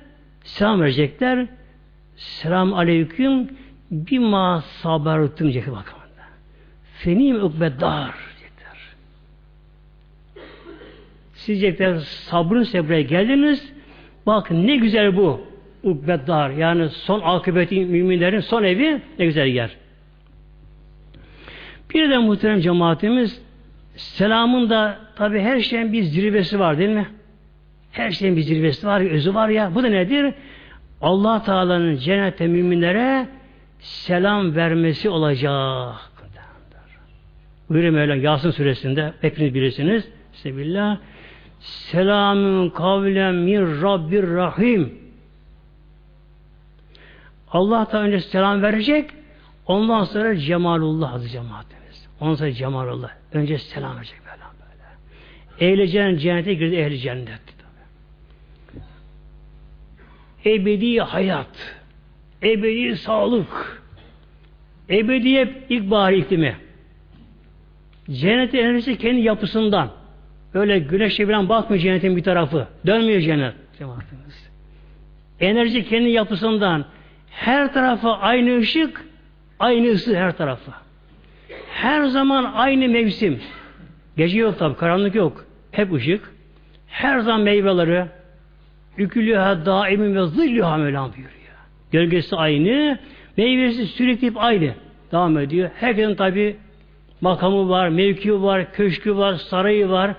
Selam verecekler. Selam aleyküm bima sabartım diyecek bakın. Fenim ukbedar diyecekler. Siz diyecekler sabrın sebre geldiniz. Bak ne güzel bu. Ukbedar yani son akıbeti müminlerin son evi ne güzel yer. Bir de muhterem cemaatimiz Selamın da tabi her şeyin bir zirvesi var değil mi? Her şeyin bir zirvesi var, özü var ya. Bu da nedir? Allah Teala'nın cennete müminlere selam vermesi olacak. Buyuruyor Mevla Yasin suresinde hepiniz bilirsiniz. Sebillah. Selamün kavlen min Rabbir Rahim. Allah da önce selam verecek. Ondan sonra Cemalullah adı cemaatimiz. Ondan sonra Cemalullah. Önce selam verecek böyle böyle. Ehli cennet cennete girdi ehli cennet. Ebedi hayat. Ebedi sağlık. Ebedi ilkbahar iklimi. Cennetin enerjisi kendi yapısından. Öyle güneşe falan bakmıyor cennetin bir tarafı. Dönmüyor cennet. Enerji kendi yapısından. Her tarafa aynı ışık, aynı ısı her tarafa. Her zaman aynı mevsim. Gece yok tabi, karanlık yok. Hep ışık. Her zaman meyveleri ükülüha daimin ve zillüha Mevlam buyuruyor. Gölgesi aynı, meyvesi sürekli hep aynı. Devam ediyor. Herkesin tabi makamı var, mevki var, köşkü var, sarayı var.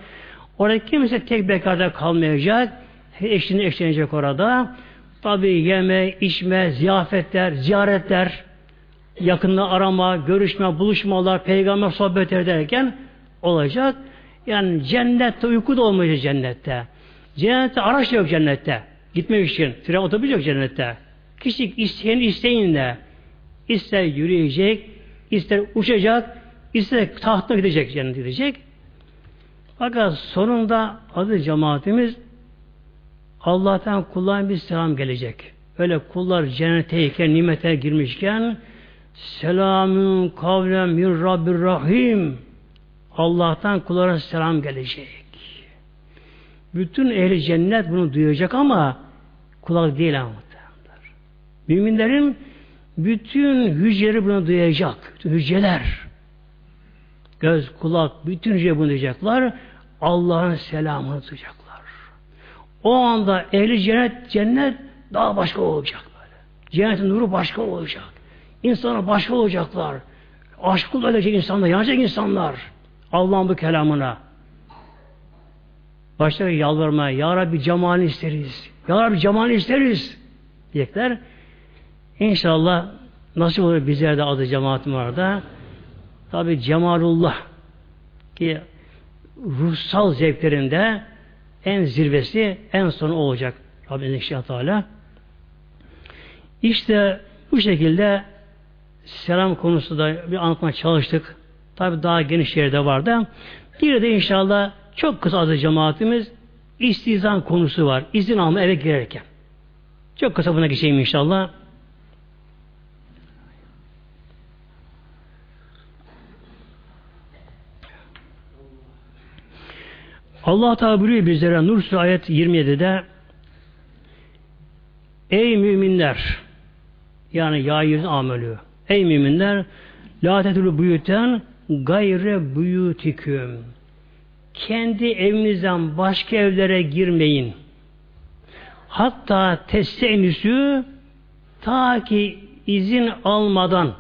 Orada kimse tek bekada kalmayacak. Eşini eşlenecek orada. Tabi yeme, içme, ziyafetler, ziyaretler, yakında arama, görüşme, buluşmalar, peygamber sohbet ederken olacak. Yani cennette uyku da olmayacak cennette. Cennette araç yok cennette. Gitmek için. Tren otobüs yok cennette. Kişi isteyen isteğinde ister yürüyecek, ister uçacak, ister tahtına gidecek, cennete gidecek. Fakat sonunda adı cemaatimiz Allah'tan kullarına bir selam gelecek. Öyle kullar cenneteyken, nimete girmişken selamün kavlen min Rabbir Rahim Allah'tan kullara selam gelecek. Bütün ehli cennet bunu duyacak ama kulak değil ama. Müminlerin bütün hücreleri bunu duyacak. Bütün hücreler. Göz, kulak, bütün hücre bunu duyacaklar. Allah'ın selamını duyacaklar. O anda ehli cennet cennet daha başka olacak böyle. Cennetin nuru başka olacak. İnsanlar başka olacaklar. Aşk edecek insanlar, yanacak insanlar. Allah'ın bu kelamına. Başlar yalvarmaya, Ya Rabbi cemalini isteriz. Ya Rabbi cemalini isteriz. Diyecekler. İnşallah nasıl olur bize de adı cemaatim orada. Tabi cemalullah ki ruhsal zevklerinde en zirvesi en sonu olacak. Rabbimiz inşallah Teala. İşte bu şekilde selam konusu da bir anlatmaya çalıştık. Tabi daha geniş yerde vardı. Bir de inşallah çok kısa adı cemaatimiz istizan konusu var. İzin alma eve girerken. Çok kısa buna geçeyim inşallah. Allah Teala buyuruyor bizlere Nur Suresi ayet 27'de Ey müminler yani yayın amelü Ey müminler La tetülü buyuten gayre buyutiküm kendi evinizden başka evlere girmeyin. Hatta tessenüsü ta ki izin almadan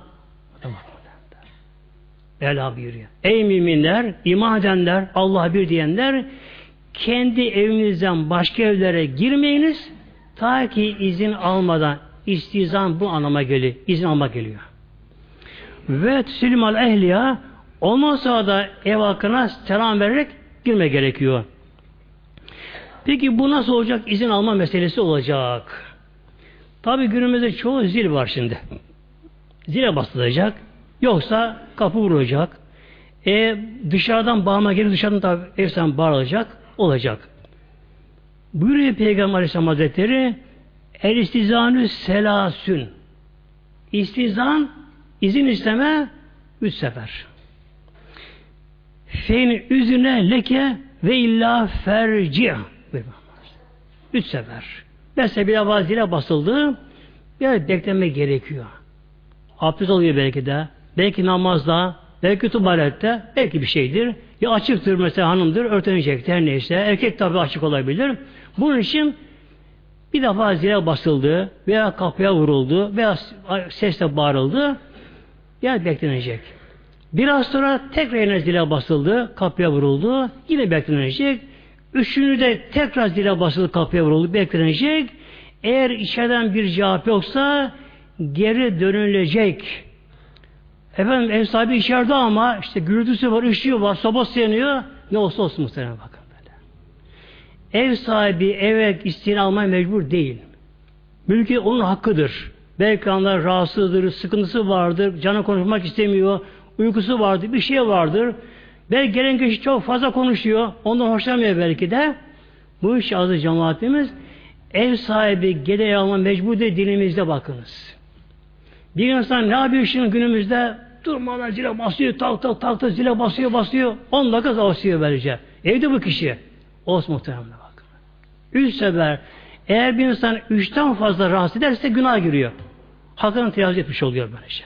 Bela buyuruyor. Ey müminler, iman edenler, Allah bir diyenler kendi evinizden başka evlere girmeyiniz ta ki izin almadan istizan bu anlama geliyor. İzin alma geliyor. Ve tüsülmal ehliya ondan sonra da ev halkına selam vererek girme gerekiyor. Peki bu nasıl olacak? İzin alma meselesi olacak. Tabi günümüzde çoğu zil var şimdi. Zile basılacak. Yoksa kapı vuracak. E, dışarıdan bağıma gelip dışarıdan tabi evsen bağıracak. Olacak. Buyuruyor Peygamber Aleyhisselam Hazretleri El istizanü selasün İstizan izin isteme üç sefer. Feyn üzüne leke ve illa ferci. Üç sefer. Mesela bir avazile basıldı. Bir bekleme gerekiyor. Abdest oluyor belki de. Belki namazda, belki tuvalette, belki bir şeydir. Ya açıktır mesela hanımdır, örtünecektir her neyse. Erkek tabi açık olabilir. Bunun için bir defa zile basıldı veya kapıya vuruldu veya sesle bağırıldı. Ya beklenecek. Biraz sonra tekrar yine zile basıldı, kapıya vuruldu. Yine beklenecek. Üçüncü de tekrar zile basıldı, kapıya vuruldu, beklenecek. Eğer içeriden bir cevap yoksa geri dönülecek. Efendim ev sahibi içeride ama işte gürültüsü var, ışığı var, sobası yanıyor. Ne olsa olsun muhtemelen bakın böyle. Ev sahibi eve isteğini almaya mecbur değil. Mülki onun hakkıdır. Belki onlar rahatsızdır, sıkıntısı vardır, canı konuşmak istemiyor, uykusu vardır, bir şey vardır. Belki gelen kişi çok fazla konuşuyor, ondan hoşlanmıyor belki de. Bu iş azı cemaatimiz ev sahibi gede alma mecbur değil dilimizde bakınız. Bir insan ne yapıyor şimdi günümüzde? Durmadan zile basıyor, tak tak tak tak zile basıyor, basıyor. 10 dakika basıyor böylece. Evde bu kişi. Olsun muhtemelen bakın. Üç sefer eğer bir insan üçten fazla rahatsız ederse günah giriyor. Hakkını tecavüz etmiş oluyor böylece.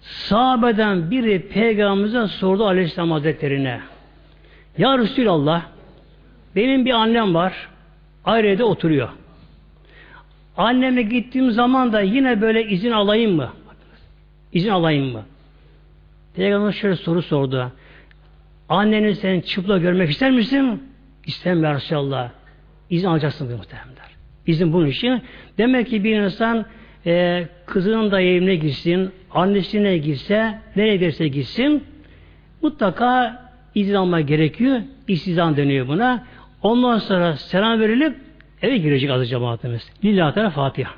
Sahabeden biri Peygamberimize sordu Aleyhisselam Hazretleri'ne. Ya Resulallah benim bir annem var. Ayrı oturuyor. Anneme gittiğim zaman da yine böyle izin alayım mı? İzin alayım mı? Peygamber şöyle soru sordu. Anneni sen çıplak görmek ister misin? İstemiyor Resulallah. İzin alacaksın diyor muhtemelenler. İzin bunun için. Demek ki bir insan e, kızının da evine gitsin, annesine gitse, nereye giderse gitsin, mutlaka izin alma gerekiyor. İstizan deniyor buna. Ondan sonra selam verilip eve girecek azı cemaatimiz. Lillahi Teala Fatiha.